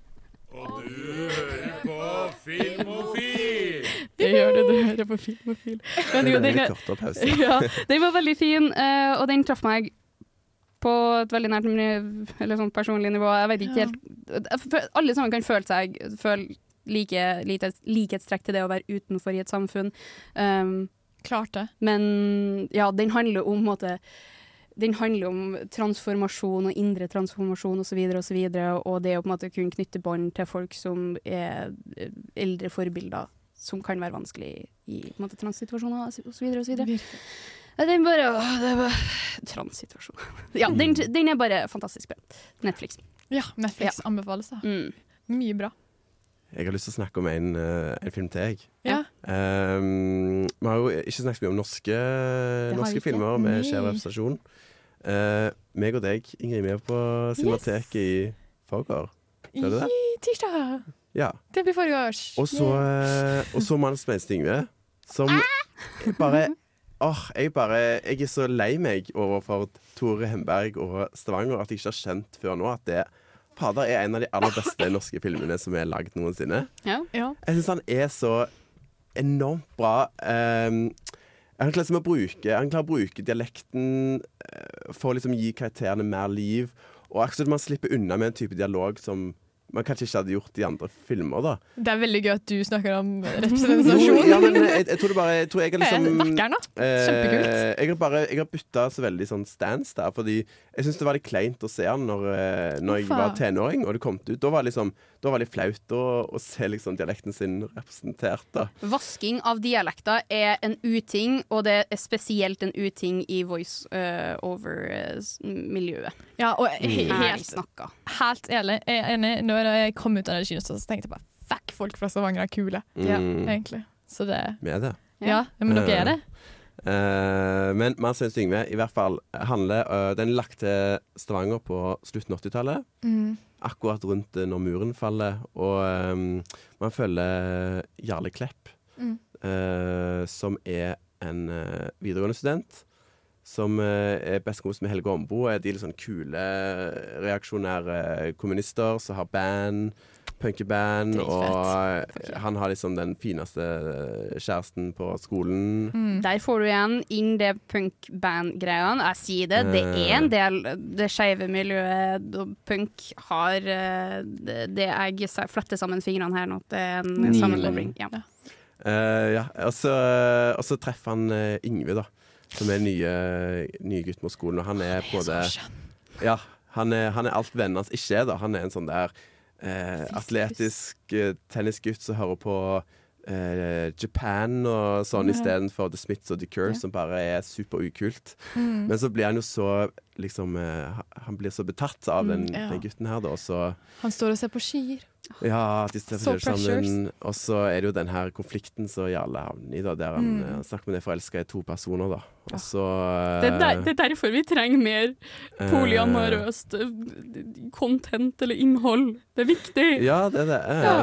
Og du hører på Filmofil! Det gjør du, du hører på Filmofil. Men jo, den, ja, den var veldig fin, eh, og den traff meg på et veldig nært eller sånn personlig nivå. Jeg vet ikke helt Alle sammen kan føle seg føle like, like, likhetstrekk til det å være utenfor i et samfunn. Um, Klart det. Men ja, den handler om måte den handler om transformasjon og indre transformasjon osv. Og, så videre, og det å på en måte kunne knytte bånd til folk som er eldre forbilder, som kan være vanskelig i på en måte, transsituasjoner osv. osv. Den bare å, det er bare Transsituasjon. Ja, den, den er bare fantastisk bra. Netflix. Ja, Netflix anbefales, da. Mye bra. Jeg har lyst til å snakke om en, eh, en film til, jeg. Ja. Um, vi har jo ikke snakket mye om norske, norske filmer med Nei. skjev representasjon. Eh, meg og deg, Ingrid, vi er på Cinemateket i forgår. Er det det? I tirsdag. Ja. Det blir forrige års. Og så, yeah. og så Magnus Sveinsen Yngve, som ah! bare Åh, jeg bare Jeg er så lei meg overfor Tore Hemberg og Stavanger at jeg ikke har skjønt før nå at det Fader er en av de aller beste norske filmene som er lagd noensinne. Ja. Jeg syns han er så enormt bra. Um, han klarer å bruke Han klarer å bruke dialekten eh, for å liksom gi karakterene mer liv. Og akkurat man slipper unna med en type dialog som man kanskje ikke hadde gjort i andre filmer. da Det er veldig gøy at du snakker om representasjon. Jo, ja, men jeg, jeg tror bare Jeg tror jeg har liksom Eh, Vakkeren, da. eh, Jeg har bare Jeg har bytta så veldig sånn stance der, fordi jeg syns det var litt kleint å se han når, eh, når jeg var tenåring og det kom ut. Da var liksom Da var veldig flaut å, å se liksom dialekten sin representert, da. Vasking av dialekter er en uting, og det er spesielt en uting i voice-over-miljøet. Ja, og he Mm. helt, snakka. helt ærlig, jeg er enig. Når jeg kom ut av den så tenkte jeg bare fuck, folk fra Stavanger er kule. Ja. Egentlig. Så det Vi er det. Ja, men dere er det. Uh, men man syns Yngve i hvert fall handler uh, Den lagt til Stavanger på slutten av 80-tallet. Mm. Akkurat rundt eh, når muren faller. Og um, man følger Jarle Klepp, Mm. uh, som er en uh, videregående student. Som uh, er bestekompis med Helge Ombo. Er de litt sånn kule, reaksjonære kommunister som har band, punkeband. Og eh, han har liksom den fineste eh, kjæresten på skolen. Mm. Der får du igjen inn det punk-band-greiene. Jeg sier det, det er en del det skeive miljøet og punk har eh, det, det jeg fletter sammen fingrene her nå. at Det er en sammenkobling. Ja. Uh, ja, og så, og så treffer han uh, Yngve, da. Som er nye, nye gutt på skolen. Og han er både Ja, han er, han er alt vennene hans ikke er, da. Han er en sånn der eh, atletisk eh, tennisgutt som hører på eh, Japan og sånn Ja. istedenfor The Smiths og The Cure, som bare er superukult. Mm. Men så blir han jo så liksom eh, Han blir så betatt av den, Mm, ja. den gutten her, da, så Han står og ser på skier. Ja, at de ser So sammen. Og så er det jo den her konflikten som Jarle havner i, da, der han, Mm. eh, snakker med det forelska i to personer, da. Og så Det, er der, eh, det er derfor vi trenger mer polyamorøst uh, content eller innhold. Det er viktig. Ja, det er det. Ja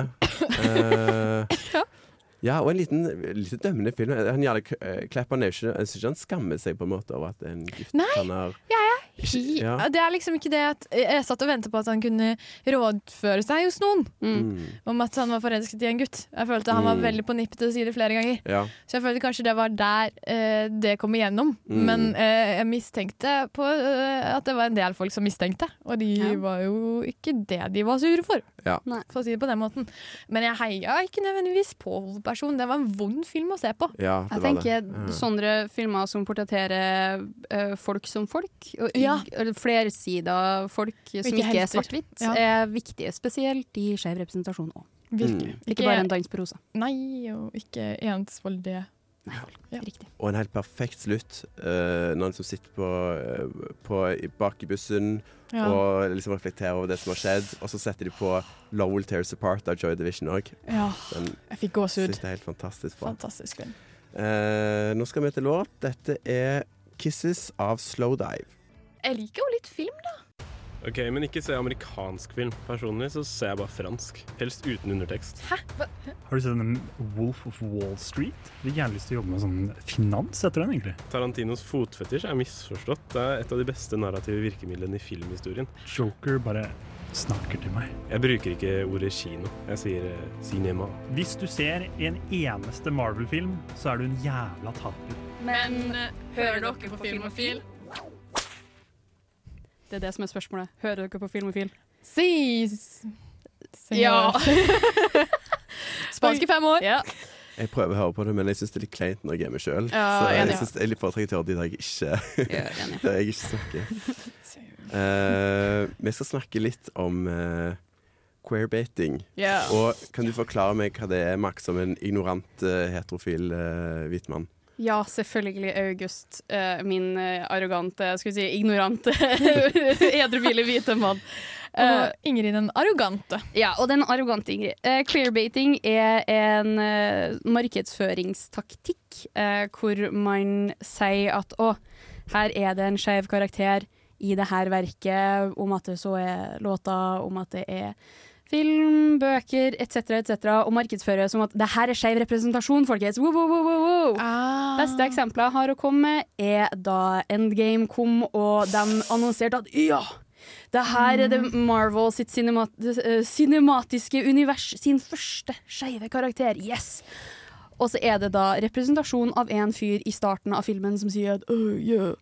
eh, ja, og en liten, liten dømmende film. Han Jarle K- eh, er ikke Jeg syns ikke han skammer seg på en måte over at en gutt Nei, han har Ja, ja. He, ja. Det er liksom ikke det at Jeg satt og ventet på at han kunne rådføre seg hos noen Mm. om at han var forelsket i en gutt. Jeg følte han var Mm. veldig på nippet til å si det flere ganger. Ja. Så jeg følte kanskje det var der eh, det kom igjennom. Mm. Men eh, jeg mistenkte på eh, at det var en del folk som mistenkte, og de var jo ikke det de var sure for. Ja. For å si det på den måten. Men jeg heia ikke nødvendigvis på hovedpersonen. Det var en vond film å se på. Ja, Jeg tenker sånne filmer som portretterer uh, folk som folk, og Ja. flersida folk som ikke ikke, er svart-hvitt, Ja. er viktige. Spesielt i skeiv representasjon òg. Virkelig. Ikke bare en dans på rosa. Nei, og ikke ensfoldige. Ja. Og en helt perfekt slutt uh, når han liksom sitter på, eh, på, bak i bussen Ja. og liksom reflekterer over det som har skjedd. Og så setter de på Lowell Will Tear Apart' av Joy Division òg. Ja, jeg fikk gåsehud. Det er helt fantastisk bra. Fantastisk film. Eh, nå skal vi til låt. Dette er 'Kisses' av Slowdive. Jeg liker jo litt film, da. Ok, Men ikke se amerikansk film. Personlig så ser jeg bare fransk. Helst uten undertekst. Hæ? Hva? Har du sett den Wolf of Wall Street? Jeg vil gjerne lyst til å jobbe med sånn finans etter den, egentlig. Tarantinos fotfetisj er misforstått. Det er et av de beste narrative virkemidlene i filmhistorien. Joker bare snakker til meg. Jeg bruker ikke ordet kino. Jeg sier eh, cinema. Hvis du ser en eneste Marvel-film, så er du en jævla taper. Men hører dere på Filmofil? Det er det som er spørsmålet. Hører dere på Filmofil? Sis. Ja. Spanske fem år. Ja. Jeg prøver å høre på det, men jeg syns det er litt kleint når jeg er med sjøl. Ja, så jeg enig. synes jeg, er litt foretrekker til å høre de der jeg ikke Ja. Der jeg ikke snakker. Uh, vi skal snakke litt om uh, queerbating. Ja. Og kan du forklare meg hva det er, Max, som en ignorant uh, heterofil uh, hvit mann? Ja, selvfølgelig August, eh, min eh, arrogante, skal vi si ignorante, edrufile hvite mann. Eh, Og Ingrid den arrogante. Ja, og den arrogante Ingrid. Clearbating er en eh, markedsføringstaktikk eh, hvor man sier at å, her er det en skeiv karakter i det her verket, om at det så er låter, om at det er film, bøker etc., etc., og markedsføre som at det her er skeiv representasjon, folkens. Wow, wow, wow, wow. Beste eksempler jeg har å komme med, er da Endgame kom, og de annonserte at ja! Det her er det Marvel sitt cinemat eh, cinematiske univers sin første skeive karakter. Yes! Og så er det da representasjon av en fyr i starten av filmen som sier at oh, ja,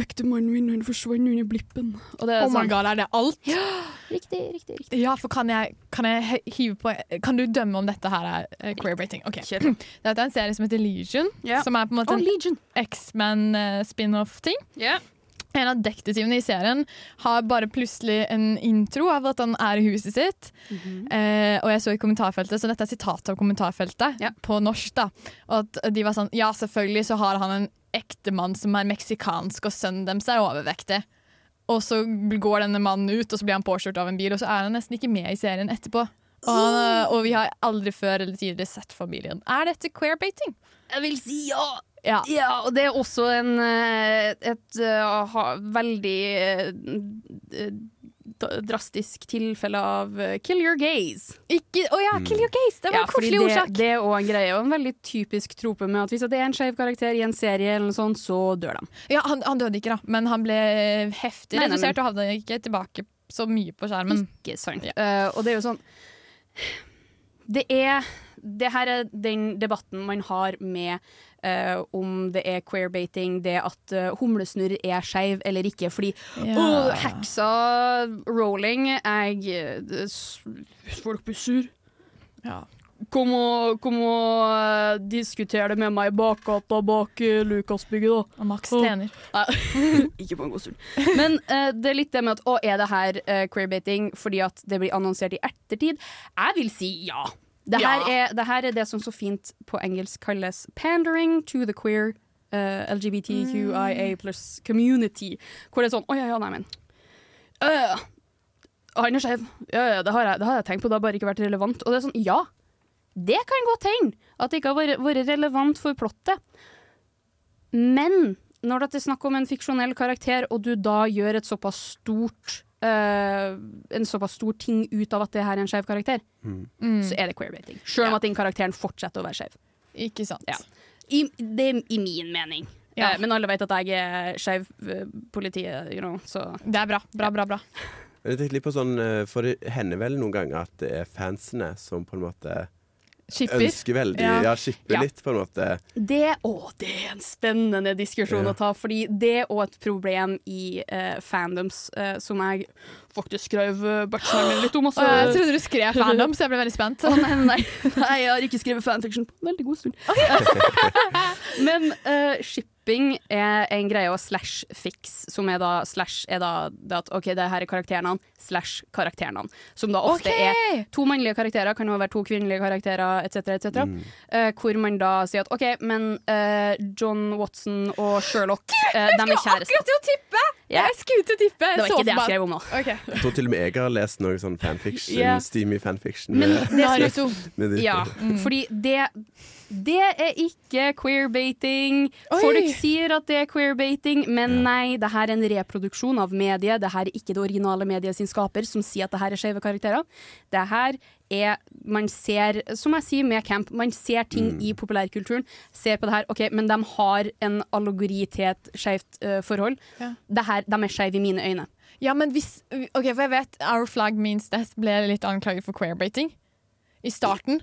ektemannen min han forsvant under blippen. Og det er Oh my sånn- god, er det alt? Riktig, riktig, riktig. Ja, for kan jeg, kan jeg hive på Kan du dømme om dette her er uh, queer-rating? Ok. Dette er en serie som heter Legion, som er på en måte Oh, en X-Men-spin-off-ting. En av detektivene i serien har bare plutselig en intro av at han er i huset sitt. eh, og jeg så i kommentarfeltet, så dette er sitat av kommentarfeltet på norsk. da Og at de var sånn Ja, selvfølgelig så har han en ektemann som er meksikansk, og sønnen deres er overvektig. Og så går denne mannen ut, og så blir han påkjørt av en bil, og så er han nesten ikke med i serien etterpå. Og, han, og vi har aldri før eller tidligere sett familien. Er dette queer-baiting? Jeg vil si ja! Ja. og det er også en, et, et eh, ha, veldig eh, drastisk tilfelle av eh, kill your gaze. Ikke, å ja, kill your gaze! Det var en fordi koselig det, ordsak. det er òg en greie, og en veldig typisk trope med at hvis det er en skeiv karakter i en serie, eller noe sånt, så dør de. Ja, han, han døde ikke, da, men han ble heftig Nei, nei, redusert men- og havna ikke tilbake så mye på skjermen. Ikke sant. Eh, og det er jo sånn Det er Det her er den debatten man har med uh, om det er queerbaiting, det at uh, humlesnurr er skeiv eller ikke. Fordi Ja. oh, heksa rolling Jeg eh, folk blir sur Kom og, kom og eh, diskuter det med meg i bakgata bak uh, Lukasbygget, da. Og Max tjener. Ikke på en god stund. Men uh, det er litt det med at å, er det her uh, queerbaiting fordi at det blir annonsert i ettertid? Jeg vil si ja. Det her, Ja. er, det her er det som så fint på engelsk kalles pandering to the queer uh, LGBTQIA pluss community. Hvor det er sånn Å ja, ja, nei, men uh, Han er skeiv. Ja, ja, det har, jeg, det har jeg tenkt på, det har bare ikke vært relevant. Og det er sånn, ja. Det kan godt hende at det ikke har vært, relevant for plottet. Men når det er snakk om en fiksjonell karakter, og du da gjør et såpass stort uh, en såpass stor ting ut av at det her er en skeiv karakter, Mm. så er det queerbaiting. Selv om at den karakteren fortsetter å være skeiv. Ikke sant. Ja. I, det er i min mening. Ja. Eh, men alle vet at jeg er skeiv eh, politiet, you know, så Det er bra. Bra, bra, bra. Jeg tenkte litt på sånn, eh, For det hender vel noen ganger at det er fansene som på en måte Shipper. ønsker veldig Ja. Ja, skipper Ja. litt, på en måte. Det, å, det er en spennende diskusjon Ja. å ta, fordi det er òg et problem i uh, fandoms, uh, som jeg faktisk skrev uh, bacheloren min litt om. også. Jeg trodde du skrev fandoms, jeg ble veldig spent. Oh, nei, nei, nei, jeg har ikke skrevet fanfiction på en veldig god stund. Men eh, shipping er en greie, og slash fix, som er da slash er da det at OK, det her er karakternavn, slash karakternavn. Som da ofte okay. er to mannlige karakterer, kan jo være to kvinnelige karakterer, etc., etc. Eh, hvor man da sier at OK, men uh, John Watson og Sherlock, uh, de er kjærester. Akkurat til å tippe! Yeah. Jeg skulle til å tippe. Det var ikke det jeg skrev om nå. Okay. Jeg tror til og med jeg har lest noe sånn fanfiction, yeah. steamy fanfiction. Men med- det som- med de- Ja, Mm. fordi det det er ikke queerbaiting. Oi. Folk sier at det er queerbaiting, men nei, det her er en reproduksjon av mediet. Det her er ikke det originale mediet sin skaper som sier at det her er skeive karakterer. Det her er Man ser, som jeg sier med Camp, man ser ting i populærkulturen. Ser på det her, OK, men de har en allegori til et skeivt uh, forhold. Ja. Det her, de er skeive i mine øyne. Ja, men hvis Ok, for jeg vet Our Flag Means Death ble litt anklaget for queerbaiting. I starten.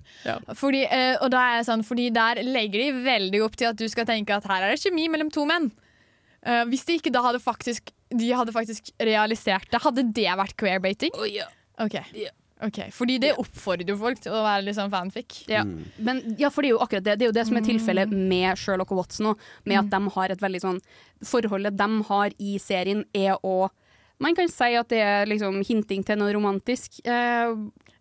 Fordi, eh, og da er jeg sånn, fordi der legger de veldig opp til at du skal tenke at her er det kjemi mellom to menn. Eh, hvis de ikke da hadde faktisk De hadde faktisk realisert det, hadde det vært queerbaiting? Yeah. Ok, Fordi det oppfordrer jo folk til å være litt sånn fanfic. Ja. Men, ja, for det er jo akkurat det. Det er jo det som er tilfellet med Sherlock og Watson òg. Med at de har et veldig sånn Forholdet de har i serien, er å Man kan si at det er liksom hinting til noe romantisk. Eh,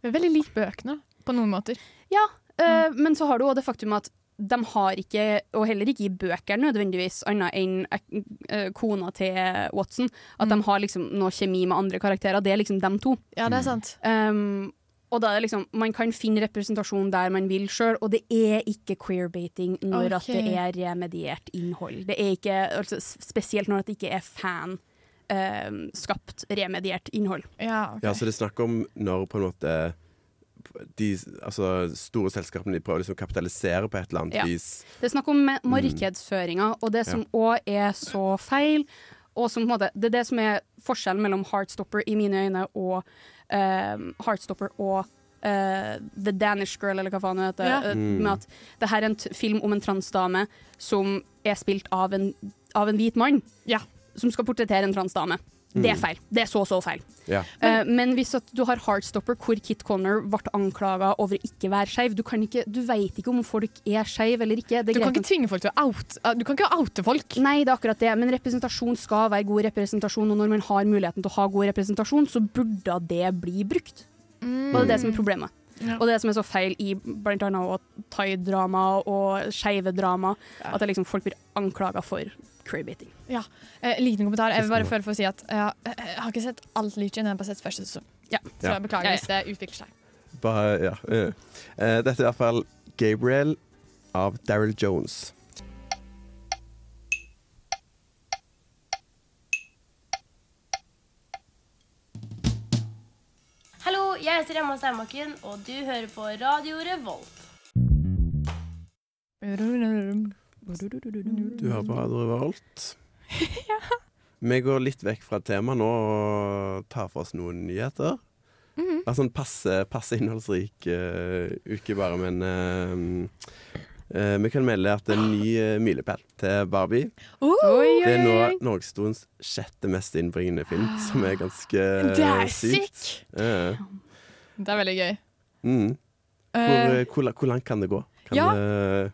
veldig lik bøkene, på noen måter. Ja, eh, men så har du òg det faktum at de har ikke, og heller ikke i bøker nødvendigvis, annet enn eh, kona til Watson, at de har liksom noe kjemi med andre karakterer. Det er liksom dem to. Ja, det er sant. Um, og da er det liksom, Man kan finne representasjon der man vil sjøl, og det er ikke queerbaiting når at det er remediert innhold. Det er ikke, altså, Spesielt når at det ikke er fan eh, skapt remediert innhold. Ja, Ja, så det er snakk om når på en måte de altså, store selskapene de prøver liksom å kapitalisere på et eller annet Ja. vis. Det er snakk om ma- markedsføringa, og det som òg er så feil. Og som på en måte, det er det som er forskjellen mellom Heartstopper i mine øyne og um, Heartstopper og uh, The Danish Girl, eller hva faen det heter. Ja. eh, Mm. Med at det her er en t film om en transdame som er spilt av en, av en hvit mann. Som skal portrettere en transdame. Det er Mm. feil. Det er så, så feil. Ja. Uh, men hvis at du har Heartstopper hvor Kit Connor ble anklaga over å ikke være skeiv Du, ikke- du vet ikke om folk er skeive eller ikke. Det er Du kan ikke tvinge folk til å oute uh, Du kan ikke oute folk. Nei, det er akkurat det. Men representasjon skal være god representasjon, og når man har muligheten til å ha god representasjon, så burde det bli brukt. Og det er det som er problemet. Ja. Og det er som er så feil i blant annet også thai-drama og skeive drama, at det liksom folk blir anklaga for queerbaiting. Ja. Eh, liten kommentar. Jeg vil bare føle for å si at ja, jeg har ikke sett alt Legion, jeg har bare sett første sesong. Så Ja. jeg beklager Ja, ja. hvis det utvikler seg. Bare, ja. eh. Eh, dette er i hvert fall Gabriel av Daryl Jones. Hallo, jeg heter Emma Steinbakken, og du hører på Radio Revolt. Du hører på Radio Revolt. Vi går litt vekk fra temaet nå og tar for oss noen nyheter. Mhm. Altså en passe, passe innholdsrik uh, uke, bare, men uh, uh, vi kan melde at det er en ny milepæl til Barbie. Oh, Det er nå norgeshistoriens sjette mest innbringende film, som er ganske Det er sykt. Det er veldig gøy. mm. Hvor, hvor, hvor langt kan det gå? Kan Ja. det,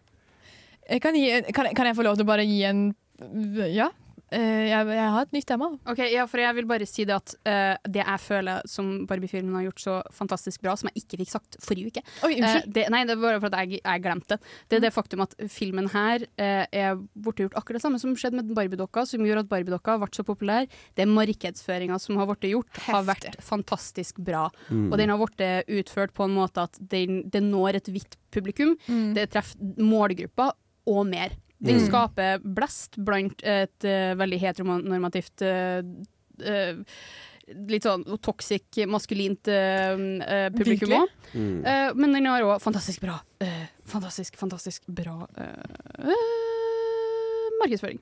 Jeg kan, gi, kan, kan jeg få lov til å bare gi en Ja. Eh, jeg, jeg har et nytt tema. Ok, ja, for jeg vil bare si det at uh, det jeg føler som Barbie-filmen har gjort så fantastisk bra, som jeg ikke fikk sagt forrige uke Oi. Eh, det, Nei, det er bare for at jeg, jeg glemte det. Det er det faktum at filmen her uh, er borte gjort akkurat det samme som skjedde med Barbie-dokka, som gjorde at Barbie-dokka ble så populær. Det er markedsføringa som har blitt gjort, har vært fantastisk bra. Mm. Og den har blitt utført på en måte at den, det når et hvitt publikum. Mm. Det treffer målgruppa og mer. Den Mm. skaper blest blant et uh, veldig heteronormativt uh, eh, Litt sånn toxic, maskulint eh, eh, publikum òg. Mm. men den har òg fantastisk bra uh, Fantastisk, fantastisk bra markedsføring.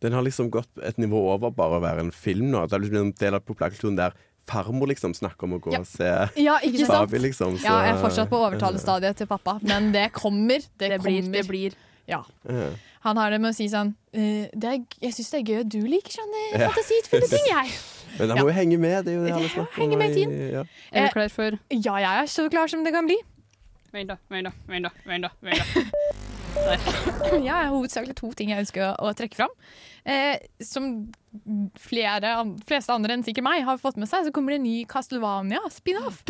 Den har liksom gått et nivå over bare å være en film nå. Det er liksom en del av populærkulturen der farmor liksom snakker om å gå Ja. og se Ja, ikke sant? Barbie, liksom. ja, jeg er fortsatt på overtalestadiet til pappa, men det kommer. Det, Det blir- kommer. det blir. Ja. Ja. Han har det med å si sånn eh, det er, Jeg syns det er gøy at du liker sånne Ja. fantasifulle ting, jeg. Men da må Ja. jo henge med. Det er jo det alle snakker om. Med i tiden. Ja. Er du klar for Ja, jeg er så klar som det kan bli. Vent, da. Vent, da. Vent, da. Vent, da. Vent, da. Ja, jeg har hovedsakelig to ting jeg ønsker å, å trekke fram. Eh, som flere, fleste andre enn sikkert meg har fått med seg, så kommer det en ny Castlevania-spin-off.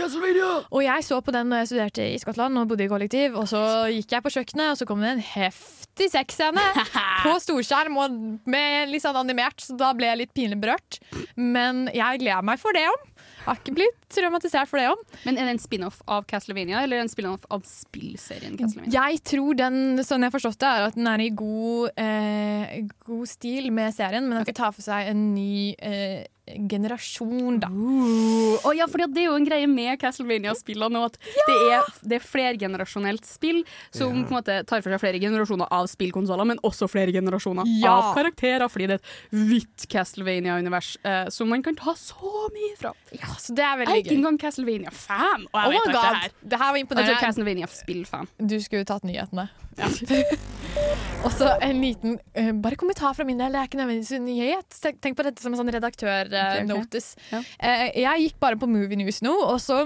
Og jeg så på den når jeg studerte i Skottland og bodde i kollektiv. Og så gikk jeg på kjøkkenet, og så kom det en heftig sexscene på storskjerm og med litt sånn animert, så da ble jeg litt pinlig berørt. Men jeg gleder meg for det om. Har ikke blitt traumatisert for det òg. Men er det en spin-off av Castlevania, eller en spin-off av spillserien Castlevania? Jeg tror den, sånn jeg har forstått det, er at den er i god, eh, god stil med serien, men at den tar for seg en ny eh, generasjon, da. Å ja, for det er jo en greie med Castlevania-spillene nå, at det, er, det er flergenerasjonelt spill som yeah. på en måte tar for seg flere generasjoner av spillkonsoller, men også flere generasjoner Ja. av karakterer, fordi det er et hvitt Castlevania-univers eh, som man kan ta så mye fra. Ja, så det er Jeg er ikke gøy. engang Castlevania-fan, og jeg Oh vet ikke det her. det her var imponerende. Jeg er Castlevania-spillfan. Du skulle tatt nyhetene. Og så en liten uh, bare kommentar fra min del. Det er ikke nødvendigvis en nyhet. Tenk, på dette som en sånn Ok, ok. redaktør-notice. Ja. jeg gikk bare på Movie News nå, og så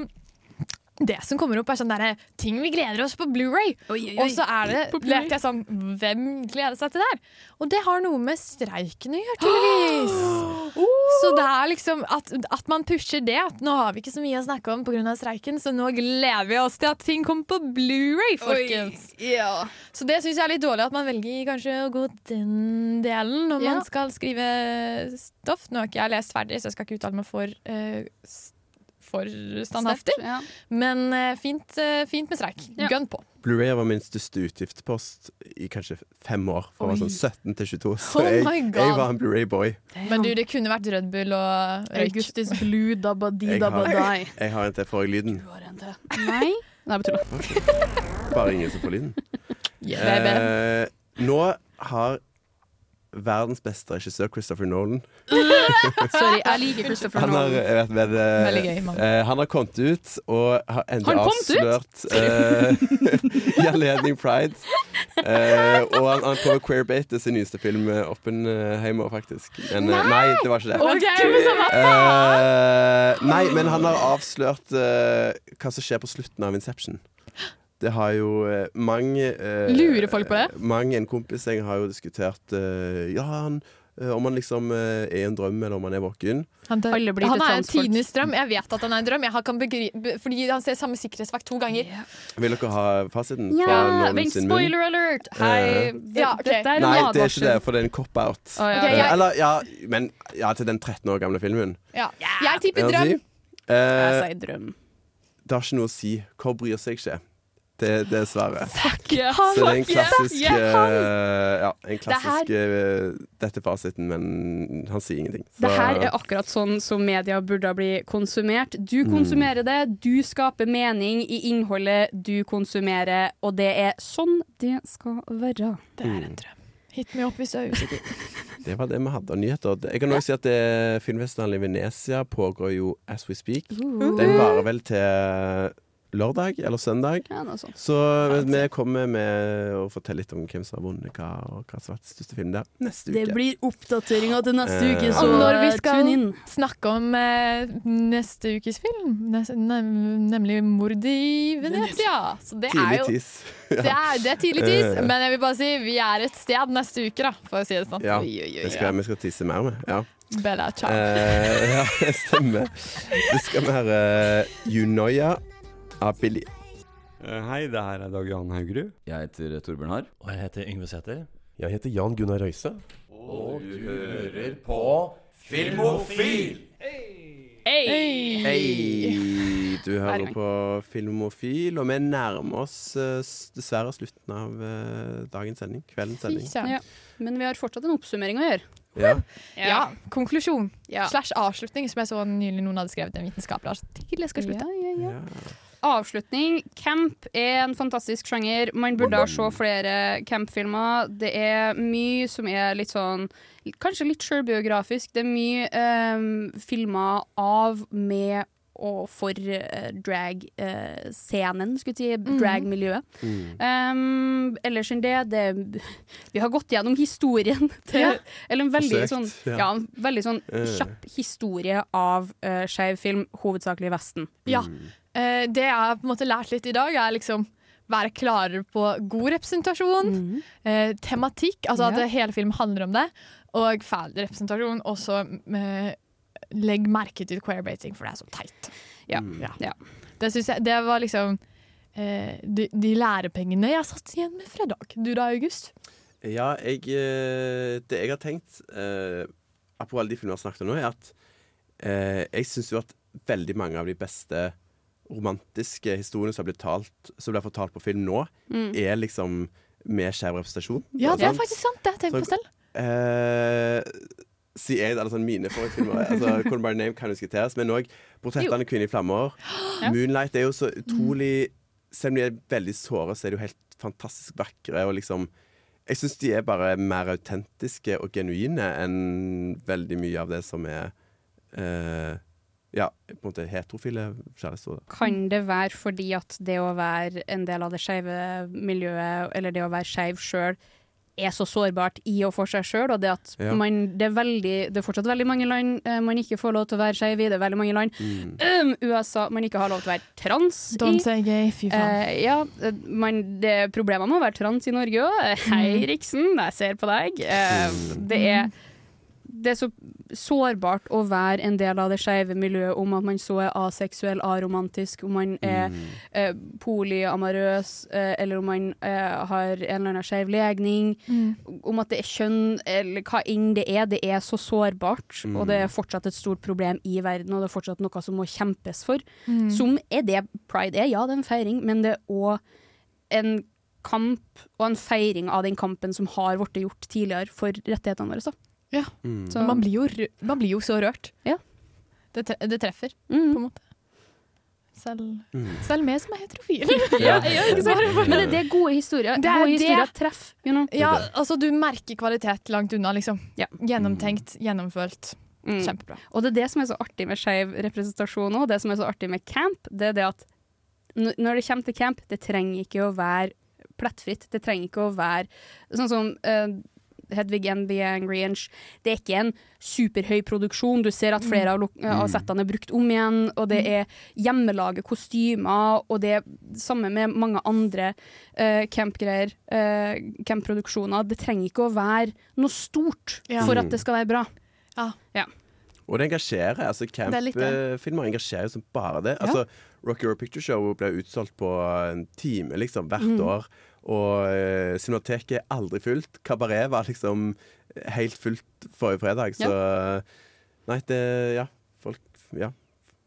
det som kommer opp, er sånn derre ting vi gleder oss på Blu-ray. Og så er det, lærte jeg sånn Hvem gleder seg til det her? Og det har noe med streiken å gjøre, tydeligvis. Så det er liksom at, at man pusher det. At nå har vi ikke så mye å snakke om pga. streiken, så nå gleder vi oss til at ting kommer på Blu-ray, folkens. Så det syns jeg er litt dårlig at man velger kanskje å gå den delen når man skal skrive stoff. Nå har ikke jeg lest ferdig, så jeg skal ikke uttale meg for, s- for standhaftig. Sterkt, ja. Men eh, fint, eh, fint med streik. Gun på. Blu-ray var min største utgiftspost i kanskje fem år. Fra var sånn 17 til 22. Så Oh jeg, jeg var en Blu-ray-boy. Men du, det kunne vært Red Bull og røyk. Augustus Blue dabba di dabba har, die. jeg har en til. Får jeg lyden? Nei? Nei, betyr det. Bare ingen som får lyden. Yeah. Eh, nå har verdens beste regissør, Christopher Nolan Sorry, jeg liker Christopher han har, Nolan. jeg vet, eh, Veldig gøy, mann. eh, han har kommet ut og har endelig avslørt uh, i anledning Pride. Uh, og han, han prøver queerbate sin nyeste film, eh, Oppenheimer, faktisk. Men eh, nei, det var ikke det. Okay? Eh, nei, men han har avslørt eh, hva som skjer på slutten av Inception. Det har jo eh, mange eh, Lurer folk på det? Mange en kompis jeg har jo diskutert eh, Ja, han, eh, om han liksom eh, er en drøm, eller om han er våken. Han, han er en tidenes drøm. Jeg vet at han er en drøm. Jeg kan fordi han ser samme sikkerhetsvakt to ganger. Vil dere ha fasiten Ja, vent, munn? spoiler alert! Hei, Eh, Ja, ok. dette en Nei, det er ikke det, for det er en cop-out. Oh, ja. Ok, Eh, Eller, ja, men ja, til den 13 år gamle filmen. Ja. Jeg tipper han drøm. si? Eh, Jeg sier drøm. det har ikke noe å si. Hvor bryr seg ikke? Det, dessverre. er svaret. Fuck yeah. Så det er en klassisk Yeah. eh, Ja, en Det her- klassisk eh, Dette er fasiten, men han sier ingenting. Så- Det her er akkurat sånn som media burde bli konsumert. Du Mm. konsumerer det, du skaper mening i innholdet du konsumerer, og det er sånn det skal være. Det er en drøm. Hit me opp hvis du er usikker. Det var det vi hadde av nyheter. Jeg kan også si at det- filmfestivalen i Venezia pågår jo as we speak. Uh. Den varer vel til lørdag eller søndag. Ja. Så vi kommer med å fortelle litt om hvem som har vunnet hva, og hva som har vært største film der neste uke. Det blir oppdateringa til neste Eh, uke, så Og når vi eh, skal snakke om eh, neste ukes film, nemlig 'Mord i Venezia'. Så det er Tidlig jo tis. det er, det er tidlig tis, Eh. men jeg vil bare si vi er et sted neste uke, da, for å si det sånn. Ja, vi skal, vi skal tisse mer med. Ja. Bella ciao. Eh, ja, det stemmer. Det skal være Junoya Billy. Eh, Hei, det her er Dag Johan Haugerud. Jeg heter Torbjørn Harr. Og jeg heter Yngve Sæther. Jeg heter Jan Gunnar Røise. Og du hører på Filmofil! Hey! Hei! Du hører på Filmofil, og vi nærmer oss eh, dessverre slutten av eh, dagens sending. Kveldens sending. Ja. Men vi har fortsatt en oppsummering å gjøre. Ja. Ja, konklusjon. Ja. Slash avslutning, som jeg så nylig noen hadde skrevet en vitenskapelig artikkel. Jeg skal slutte. Ja, ja, ja. Avslutning. Camp er en fantastisk sjanger. Man burde se flere campfilmer. Det er mye som er litt sånn Kanskje litt sjølbiografisk. Det er mye um, filmer av, med og for uh, drag-scenen, skulle jeg si. Mhm. Drag-miljøet. Um, ellers enn det, det Vi har gått gjennom historien til Ja. Eller en veldig Forsøkt, sånn, ja. ja, veldig sånn Eh. kjapp historie av uh, skeiv film, hovedsakelig i Vesten. Ja. Mm. Eh, det jeg har på en måte lært litt i dag, er liksom være klarere på god representasjon, eh, tematikk, altså at Ja. hele filmen handler om det, og feil representasjon. Og så eh, legg merke til queerbating, for det er så teit. Ja. Mm. ja. Det jeg Det var liksom eh, de, de lærepengene jeg satt igjen med fra dag. Du da, August? Ja, jeg, eh, det jeg har tenkt eh, Apropos alle de filmene vi har snakket om nå, er at eh, jeg syns jo at veldig mange av de beste romantiske historiene som blir, talt, som blir fortalt på film nå, Mm. er liksom med skjev representasjon. Ja, det er faktisk sant. Det tenker jeg på selv. Eh, sier jeg, eller sånn mine favorittfilmer altså, Call by Name kan diskuteres, men òg 'Portrettene kvinner i flammer'. Ja. 'Moonlight' er jo så utrolig Selv om de er veldig såre, så er de jo helt fantastisk vakre. Og liksom Jeg syns de er bare mer autentiske og genuine enn veldig mye av det som er eh, Ja, på en måte heterofile kjærester. Kan det være fordi at det å være en del av det skeive miljøet, eller det å være skeiv sjøl, er så sårbart i og for seg sjøl, og det at Ja. man det er, veldig, det er fortsatt veldig mange land eh, man ikke får lov til å være skeiv i. Det er veldig mange land, um, USA, man ikke har lov til å være trans Don't i. say gay, fy faen. Eh, ja, eh, man, det er problemer med å være trans i Norge òg. Hei, Mm. Riksen, jeg ser på deg. Eh, det er det er så sårbart å være en del av det skeive miljøet, om at man så er aseksuell, aromantisk, om man er Mm. eh, polyamorøs, eh, eller om man eh, har en eller annen skeiv legning, Mm. om at det er kjønn, eller hva enn det er. Det er så sårbart, Mm. og det er fortsatt et stort problem i verden, og det er fortsatt noe som må kjempes for. Mm. Som er det pride er. Ja, det er en feiring, men det er òg en kamp og en feiring av den kampen som har blitt gjort tidligere for rettighetene våre. Så. Ja. Mm. Så- Man, blir jo, man blir jo så rørt. Ja. Det, tre det treffer, Mm. på en måte. Selv, Mm. selv meg som er heterofil. Ja, ja? Men det, det er gode historier. Det er gode det. historier treffer. You know? Ja, altså du merker kvalitet langt unna, liksom. Ja. Gjennomtenkt, gjennomfølt. Mm. Kjempebra. Og det er det som er så artig med skeiv representasjon òg. Det som er så artig med camp, det er det at n- når det kommer til camp, det trenger ikke å være plettfritt. Det trenger ikke å være sånn som eh, Hedvig and the Angry Inch. Det er ikke en superhøy produksjon. Du ser at flere av, lo- av settene er brukt om igjen, og det er hjemmelaget kostymer, og det er samme med mange andre uh, campgreier, uh, campproduksjoner. Det trenger ikke å være noe stort Ja. for at det skal være bra. Ja. Ja. Og det engasjerer. altså er. Campfilmer engasjerer som bare det. Ja. Altså, Rocky Horror Picture Show ble utsolgt på en time liksom, hvert mm. år. Og eh, Cinemateket er aldri fullt. Kabaret var liksom helt fullt forrige fredag. Så Nei, det Ja. Folk, ja.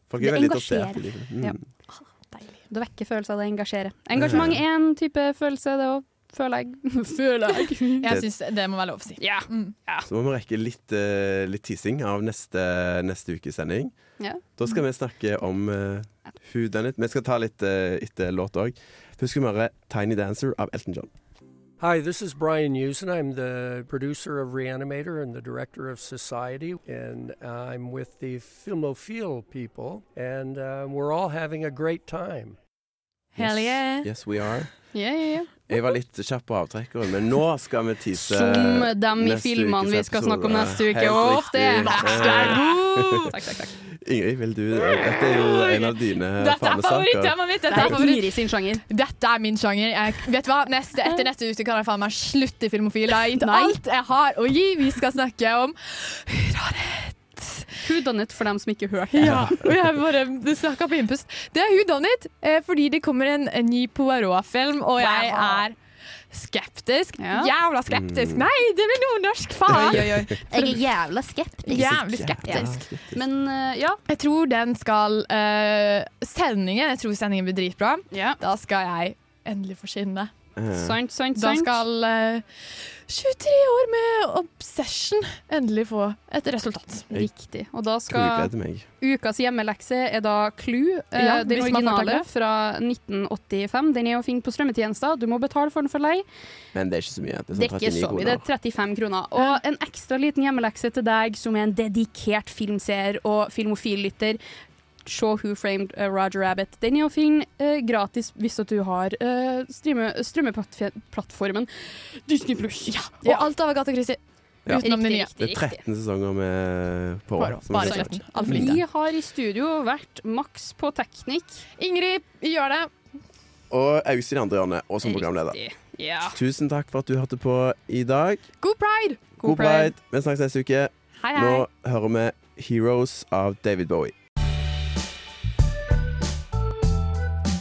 folk er Det veldig interessert i det. Mm. Ja. Det vekker følelser, det engasjerer. Engasjement er en type følelse, det òg. Føler jeg. Føler jeg. Jeg Det- syns det må være lov å si. Ja. Mm. Så må vi rekke litt, uh, litt teasing av neste, neste ukes sending. Ja. Da skal vi snakke om uh, huden litt. Vi skal ta litt uh, etter låt òg. Først skal vi høre Tiny Dancer av Elton John. Hi, this is Brian Usen. I'm the producer of Reanimator and the director of Society, and I'm with the Filmophile people, and uh, we're all having a great time. Hell yeah. Yes, we are. Yeah, yeah, yeah. Jeg var litt kjapp på avtrekkeren, men nå skal vi tease Som dem i filmene vi skal snakke om neste uke. Helt det er riktig. Du er god! Takk, takk, takk. Ingrid, vil du Dette er jo en av dine Dette fanesaker. favorittemaet mitt! Dette Det er, favoritt. Ingrid sin sjanger. Dette er min sjanger. Jeg, vet du hva? Neste, etter neste uke kan jeg faen meg slutte i Filmofil. Jeg har gitt alt jeg har å gi. Vi skal snakke om Who done for dem som ikke hørte det. Ja, og jeg bare snakka på innpust. Det er Who Done It, eh, fordi det kommer en, en ny Poirot-film, og jeg er skeptisk. Ja. Jævla skeptisk. Nei, det blir nordnorsk, faen! Oi, oi, oi. Jeg er jævla skeptisk. Jævlig skeptisk. Men uh, ja. Jeg tror den skal uh, Sendingen Jeg tror sendingen blir dritbra. Da skal jeg endelig forsvinne. skinne. Sant, sant, Da skal eh, 23 år med Obsession endelig få et resultat. Riktig. Og da skal. Ukas hjemmelekse er da Clue, eh, Ja, den originale fra 1985. Den er å finne på strømmetjenester. Du må betale for den for lei. Men det er ikke så mye. Det er, Det er sånn ikke så mye, det er 35 kroner. Og en ekstra liten hjemmelekse til deg som er en dedikert filmseer og filmofillytter. Se Who Framed uh, Roger Rabbit. Den er å finne eh, gratis hvis at du har eh, strømmeplattformen Disney Pluss. Ja. Og alt av Agatha Christie. Ja. Utenom de nye. Det er 13 sesonger med på år. Bare 13. Altfor lite. Vi har i studio vært maks på teknikk. Ingrid, gjør det. Og August i det andre hjørnet, og som programleder. Ja. Tusen takk for at du hørte på i dag. God pride! God pride. Vi snakkes neste uke. Hei, hei. Nå hører vi 'Heroes' av David Bowie.